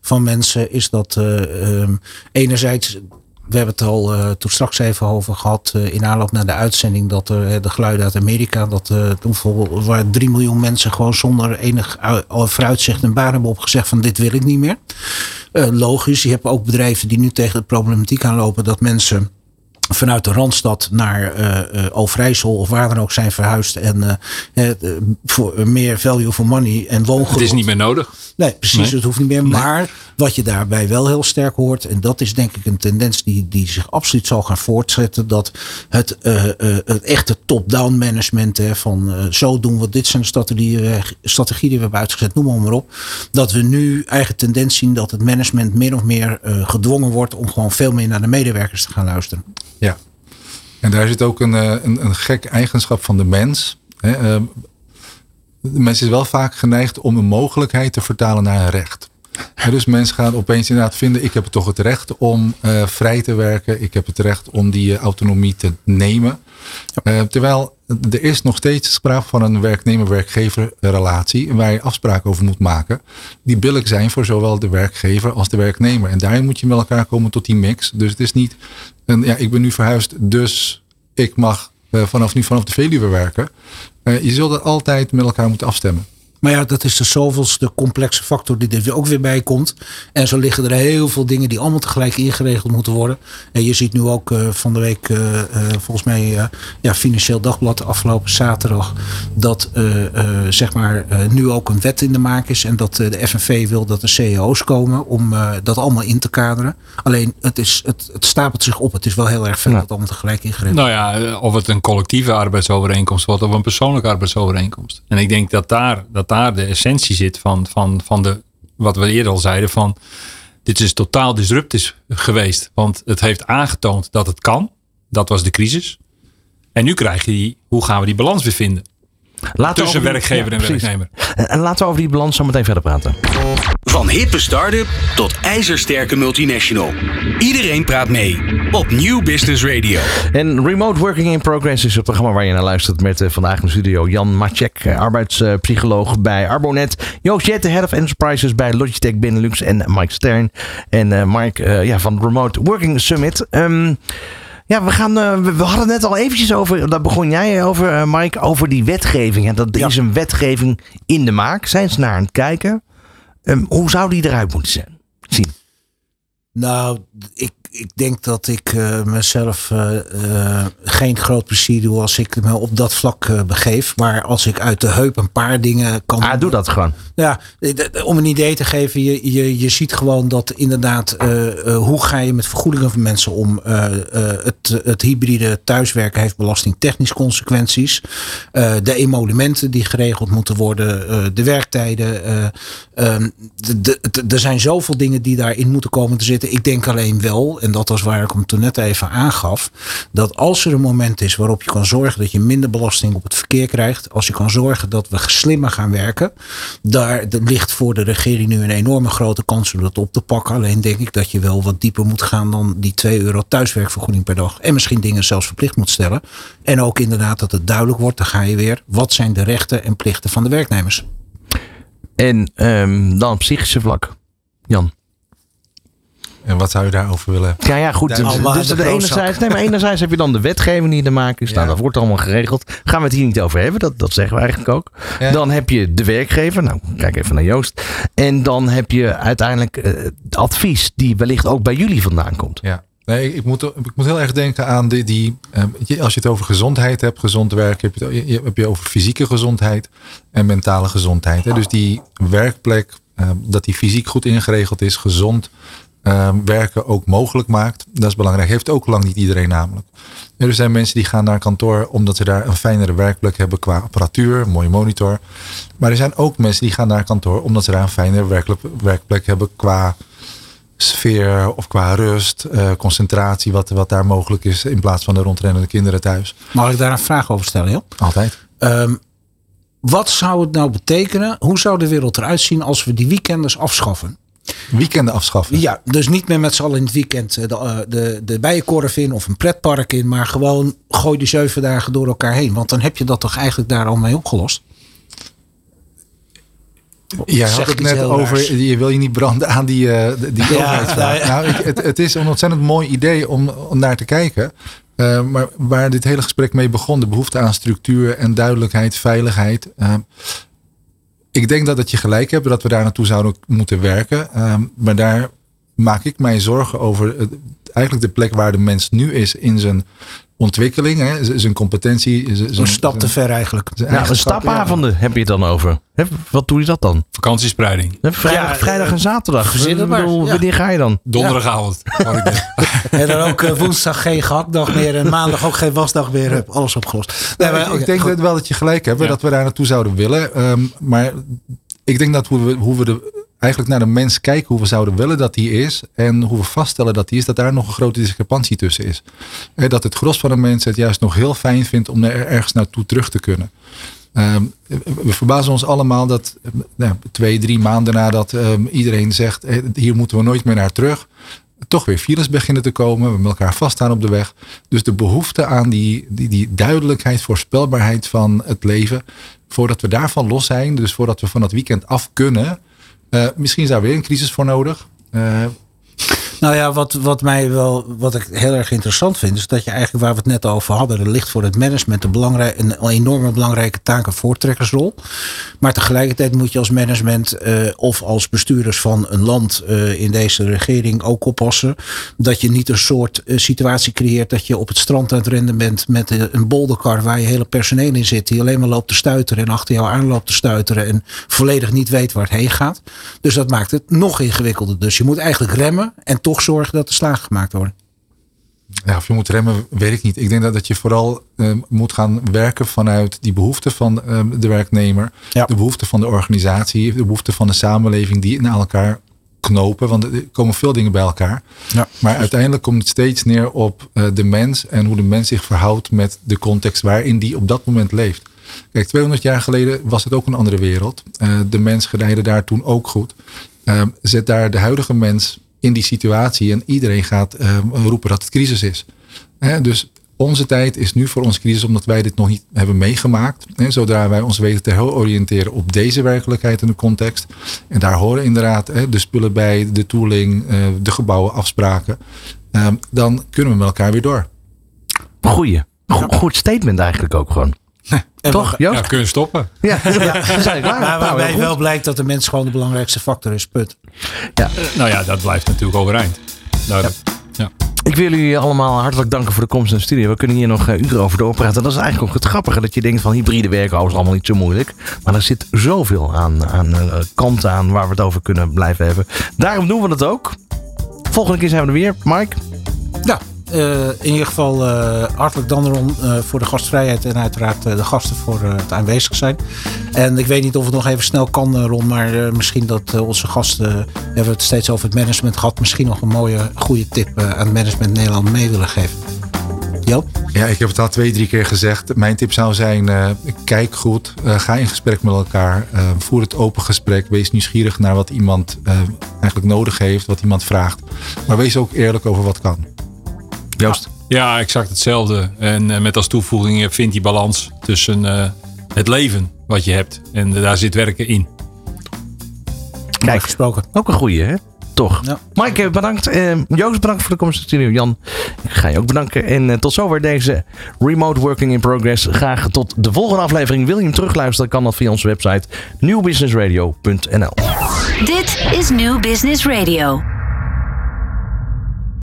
S3: van mensen, is dat uh, um, enerzijds we hebben het al uh, toen straks even over gehad uh, in aanloop naar de uitzending dat er de geluiden uit Amerika dat uh, toen bijvoorbeeld waar 3 miljoen mensen gewoon zonder enig vooruitzicht een baan hebben opgezegd van dit wil ik niet meer. logisch, je hebt ook bedrijven die nu tegen de problematiek aanlopen dat mensen vanuit de Randstad naar uh, Overijssel of waar dan ook zijn verhuisd. En uh, voor meer value for money en woongeluk.
S5: Het is niet meer nodig.
S3: Nee, precies. Nee. Het hoeft niet meer. Nee. Maar wat je daarbij wel heel sterk hoort. En dat is denk ik een tendens die, die zich absoluut zal gaan voortzetten. Dat het, het echte top-down management. Hè, van zo doen we. Dit zijn de strategieën, strategieën die we hebben uitgezet. Noem maar, maar op. Dat we nu eigen tendens zien dat het management meer of meer gedwongen wordt. Om gewoon veel meer naar de medewerkers te gaan luisteren.
S4: Ja, en daar zit ook een, een, een gek eigenschap van de mens. De mens is wel vaak geneigd om een mogelijkheid te vertalen naar een recht. dus mensen gaan opeens inderdaad vinden, ik heb toch het recht om uh, vrij te werken. Ik heb het recht om die uh, autonomie te nemen. Uh, terwijl er is nog steeds sprake van een werknemer-werkgever relatie. Waar je afspraken over moet maken. Die billig zijn voor zowel de werkgever als de werknemer. En daarin moet je met elkaar komen tot die mix. Dus het is niet, een, ja, ik ben nu verhuisd, dus ik mag vanaf nu vanaf de Veluwe werken. je zult het altijd met elkaar moeten afstemmen.
S3: Maar ja, dat is de zoveelste complexe factor die er ook weer bij komt. En zo liggen er heel veel dingen die allemaal tegelijk ingeregeld moeten worden. En je ziet nu ook uh, van de week, uh, uh, volgens mij, ja, Financieel Dagblad afgelopen zaterdag. Dat zeg maar nu ook een wet in de maak is. En dat de FNV wil dat er CEO's komen om dat allemaal in te kaderen. Alleen het, is, het, het stapelt zich op. Het is wel heel erg veel ja. dat allemaal tegelijk ingeregeld
S5: Nou ja, of het een collectieve arbeidsovereenkomst wordt of een persoonlijke arbeidsovereenkomst. En ik denk dat daar. Dat daar de essentie zit van, van, van de, wat we eerder al zeiden, van dit is totaal disruptief geweest. Want het heeft aangetoond dat het kan. Dat was de crisis. En nu krijg je die, hoe gaan we die balans weer vinden? Laten tussen die, werkgever ja, en werknemer.
S2: En laten we over die balans zo meteen verder praten.
S1: Van hippe start-up tot ijzersterke multinational. Iedereen praat mee op New Business Radio.
S2: En Remote Working in Progress is het programma waar je naar luistert met uh, vandaag in de studio Jan Macek, arbeidspsycholoog bij Arbonet. Joost Jette, Head of Enterprises bij Logitech Benelux en Mike Stern. En uh, Mike ja, van Remote Working Summit. Um, ja, we, gaan, uh, we, we, hadden net al eventjes over, daar begon jij over, uh, Mike, over die wetgeving. En dat ja. is een wetgeving in de maak. Zijn ze naar aan het kijken? Um, hoe zou die eruit moeten zijn? zien?
S3: Nou, ik, ik denk dat ik uh, mezelf uh, uh, geen groot plezier doe als ik me op dat vlak begeef. Maar als ik uit de heup een paar dingen kan.
S2: Ah, doe dat gewoon.
S3: Ja, om een idee te geven, je, je, je ziet gewoon dat inderdaad, hoe ga je met vergoedingen van mensen om? het, het hybride thuiswerken heeft belastingtechnisch consequenties. de emolumenten die geregeld moeten worden, de werktijden. Er zijn zoveel dingen die daarin moeten komen te zitten. Ik denk alleen wel en dat was waar ik hem toen net even aangaf, dat als er een moment is waarop je kan zorgen dat je minder belasting op het verkeer krijgt, als je kan zorgen dat we slimmer gaan werken, daar ligt voor de regering nu een enorme grote kans om dat op te pakken. Alleen denk ik dat je wel wat dieper moet gaan dan die 2 euro thuiswerkvergoeding per dag. En misschien dingen zelfs verplicht moet stellen. En ook inderdaad dat het duidelijk wordt, dan ga je weer, wat zijn de rechten en plichten van de werknemers?
S2: En um, dan op psychische vlak, Jan.
S4: En wat zou je daarover willen?
S2: Ja, ja, goed. Dus, dus
S3: de
S2: de enerzijds, nee, maar enerzijds heb je dan de wetgeving die er maken is. Nou,
S4: Ja.
S2: dat wordt allemaal geregeld. Gaan we het hier niet over hebben, dat, dat zeggen we eigenlijk ook.
S4: Ja.
S2: Dan heb je de werkgever. Nou, kijk even naar Joost. En dan heb je uiteindelijk het advies die wellicht ook bij jullie vandaan komt.
S4: Ja. Nee, ik, moet, ik moet heel erg denken aan die, die eh, als je het over gezondheid hebt, gezond werk, heb je het, je, heb je over fysieke gezondheid en mentale gezondheid. Hè? Dus die werkplek, eh, dat die fysiek goed ingeregeld is, gezond eh, werken ook mogelijk maakt. Dat is belangrijk. Heeft ook lang niet iedereen namelijk. Er zijn mensen die gaan naar kantoor omdat ze daar een fijnere werkplek hebben qua apparatuur, een mooie monitor. Maar er zijn ook mensen die gaan naar kantoor omdat ze daar een fijnere werkplek hebben qua sfeer of qua rust, eh, concentratie, wat, wat daar mogelijk is in plaats van de rondrennende kinderen thuis.
S3: Mag ik daar een vraag over stellen, joh?
S4: Altijd.
S3: Ehm, wat zou het nou betekenen? Hoe zou de wereld eruit zien als we die weekenders afschaffen?
S4: Weekenden afschaffen.
S3: Ja, dus niet meer met z'n allen in het weekend eh, de, eh, de, de bijenkorf in of een pretpark in. Maar gewoon gooi die zeven dagen door elkaar heen. Want dan heb je dat toch eigenlijk daar al mee opgelost?
S4: Jij
S3: Zeg
S4: had
S3: ik
S4: het net over,
S3: raars?
S4: je wil je niet branden aan die, eh, die
S3: Ja, nou
S4: Nou, ik, het, het is een ontzettend mooi idee om, om naar te kijken. Maar waar dit hele gesprek mee begon, de behoefte aan structuur en duidelijkheid, veiligheid. Ik denk dat, dat je gelijk hebt, dat we daar naartoe zouden moeten werken. Eh, maar daar maak ik mij zorgen over eh, eigenlijk de plek waar de mens nu is in zijn ontwikkeling, hè, zijn competentie. z-
S3: Een
S4: zijn-
S3: stap te
S4: zijn-
S3: ver eigenlijk.
S4: zijn
S2: Nou, een
S4: eigenschappen.
S2: stapavonden heb je het dan over. Wat doe je dat dan?
S5: Vakantiespreiding.
S2: Vrijdag,
S3: Ja,
S2: vrijdag en zaterdag.
S3: verzin het
S2: Ik
S3: maar, ja.
S2: Wanneer ga je dan?
S5: Donderdagavond. [laughs]
S3: En dan ook eh, woensdag geen gehaktdag meer. En maandag ook geen wasdag meer. Hup, Alles opgelost. Nee, maar,
S4: ik denk dat wel dat je gelijk hebt,
S5: Ja.
S4: dat we daar naartoe zouden willen. Ehm, maar ik denk dat hoe we, hoe we de, eigenlijk naar de mens kijken, hoe we zouden willen dat die is. En hoe we vaststellen dat die is, dat daar nog een grote discrepantie tussen is. Dat het gros van de mensen het juist nog heel fijn vindt om er ergens naartoe terug te kunnen. Ehm, we verbazen ons allemaal dat eh, nou, twee, drie maanden nadat ehm, iedereen zegt, eh, hier moeten we nooit meer naar terug. Toch weer files beginnen te komen. We met elkaar vaststaan op de weg. Dus de behoefte aan die, die, die duidelijkheid, voorspelbaarheid van het leven. Voordat we daarvan los zijn, dus voordat we van dat weekend af kunnen. Eh, misschien is daar weer een crisis voor nodig.
S3: Nou ja, wat, wat mij wel, wat ik heel erg interessant vind, is dat je eigenlijk waar we het net over hadden, er ligt voor het management een, een enorme belangrijke taak en voortrekkersrol. Maar tegelijkertijd moet je als management eh, of als bestuurders van een land eh, in deze regering ook oppassen dat je niet een soort eh, situatie creëert dat je op het strand aan het rennen bent met een bolderkar waar je hele personeel in zit, die alleen maar loopt te stuiteren en achter jou aan loopt te stuiteren en volledig niet weet waar het heen gaat. Dus dat maakt het nog ingewikkelder. Dus je moet eigenlijk remmen en toch zorgen dat er slagen gemaakt worden.
S4: Ja, of je moet remmen, weet ik niet. Ik denk dat, dat je vooral eh, moet gaan werken vanuit die behoeften van eh, de werknemer.
S3: Ja.
S4: De behoeften van de organisatie. De behoeften van de samenleving die naar elkaar knopen. Want er komen veel dingen bij elkaar.
S3: Ja.
S4: Maar uiteindelijk komt het steeds neer op eh, de mens. En hoe de mens zich verhoudt met de context waarin die op dat moment leeft. Kijk, 200 jaar geleden was het ook een andere wereld. Eh, de mens geleidde daar toen ook goed. Eh, zet daar de huidige mens in die situatie en iedereen gaat eh, roepen dat het crisis is. Hè, dus onze tijd is nu voor ons crisis omdat wij dit nog niet hebben meegemaakt. Hè, zodra wij ons weten te heroriënteren op deze werkelijkheid en de context. En daar horen inderdaad hè, de spullen bij, de tooling, eh, de gebouwen, afspraken. eh, dan kunnen we met elkaar weer door.
S2: Goeie. Go- Goed statement eigenlijk ook gewoon.
S3: En
S2: Toch,
S5: Ja, kunnen stoppen.
S2: Ja, ja. we zijn klaar.
S3: Maar
S2: Nou,
S3: waarbij
S2: goed.
S3: wel blijkt dat de mens gewoon de belangrijkste factor is. Punt.
S5: Nou ja, dat blijft natuurlijk overeind. Duidelijk. Ja.
S2: Ik wil jullie allemaal hartelijk danken voor de komst in de studio. We kunnen hier nog eh, uren over doorpraten. Dat is eigenlijk ook het grappige. Dat je denkt van hybride werken oh, is allemaal niet zo moeilijk. Maar er zit zoveel aan, aan eh, kanten aan waar we het over kunnen blijven hebben. Daarom doen we het ook. Volgende keer zijn we er weer. Mike?
S3: Ja, in ieder geval eh, hartelijk dank Ron eh, voor de gastvrijheid en uiteraard eh, de gasten voor eh, het aanwezig zijn. En ik weet niet of het nog even snel kan eh, Ron, maar eh, misschien dat eh, onze gasten, eh, we hebben het steeds over het management gehad, misschien nog een mooie, goede tip eh, aan het management Nederland mee willen geven. Joop?
S4: Ja, ik heb het al twee, drie keer gezegd. Mijn tip zou zijn, eh, kijk goed. eh, ga in gesprek met elkaar. eh, voer het open gesprek. Wees nieuwsgierig naar wat iemand eh, eigenlijk nodig heeft. Wat iemand vraagt. Maar wees ook eerlijk over wat kan.
S2: Joost?
S5: Ja, exact hetzelfde. En eh, met als toevoeging eh, vind die balans tussen eh, het leven wat je hebt. En daar zit werken in.
S3: Kijk. gesproken.
S2: Ook een goeie, hè? Toch. Ja. Mike, bedankt. Uh, Joost, bedankt voor de komst studio. Jan, ik ga je ook bedanken. En tot zover deze Remote Working in Progress. Graag tot de volgende aflevering. Wil je hem terugluisteren, kan dat via onze website nieuwbusinessradio.nl.
S6: Dit is New Business Radio.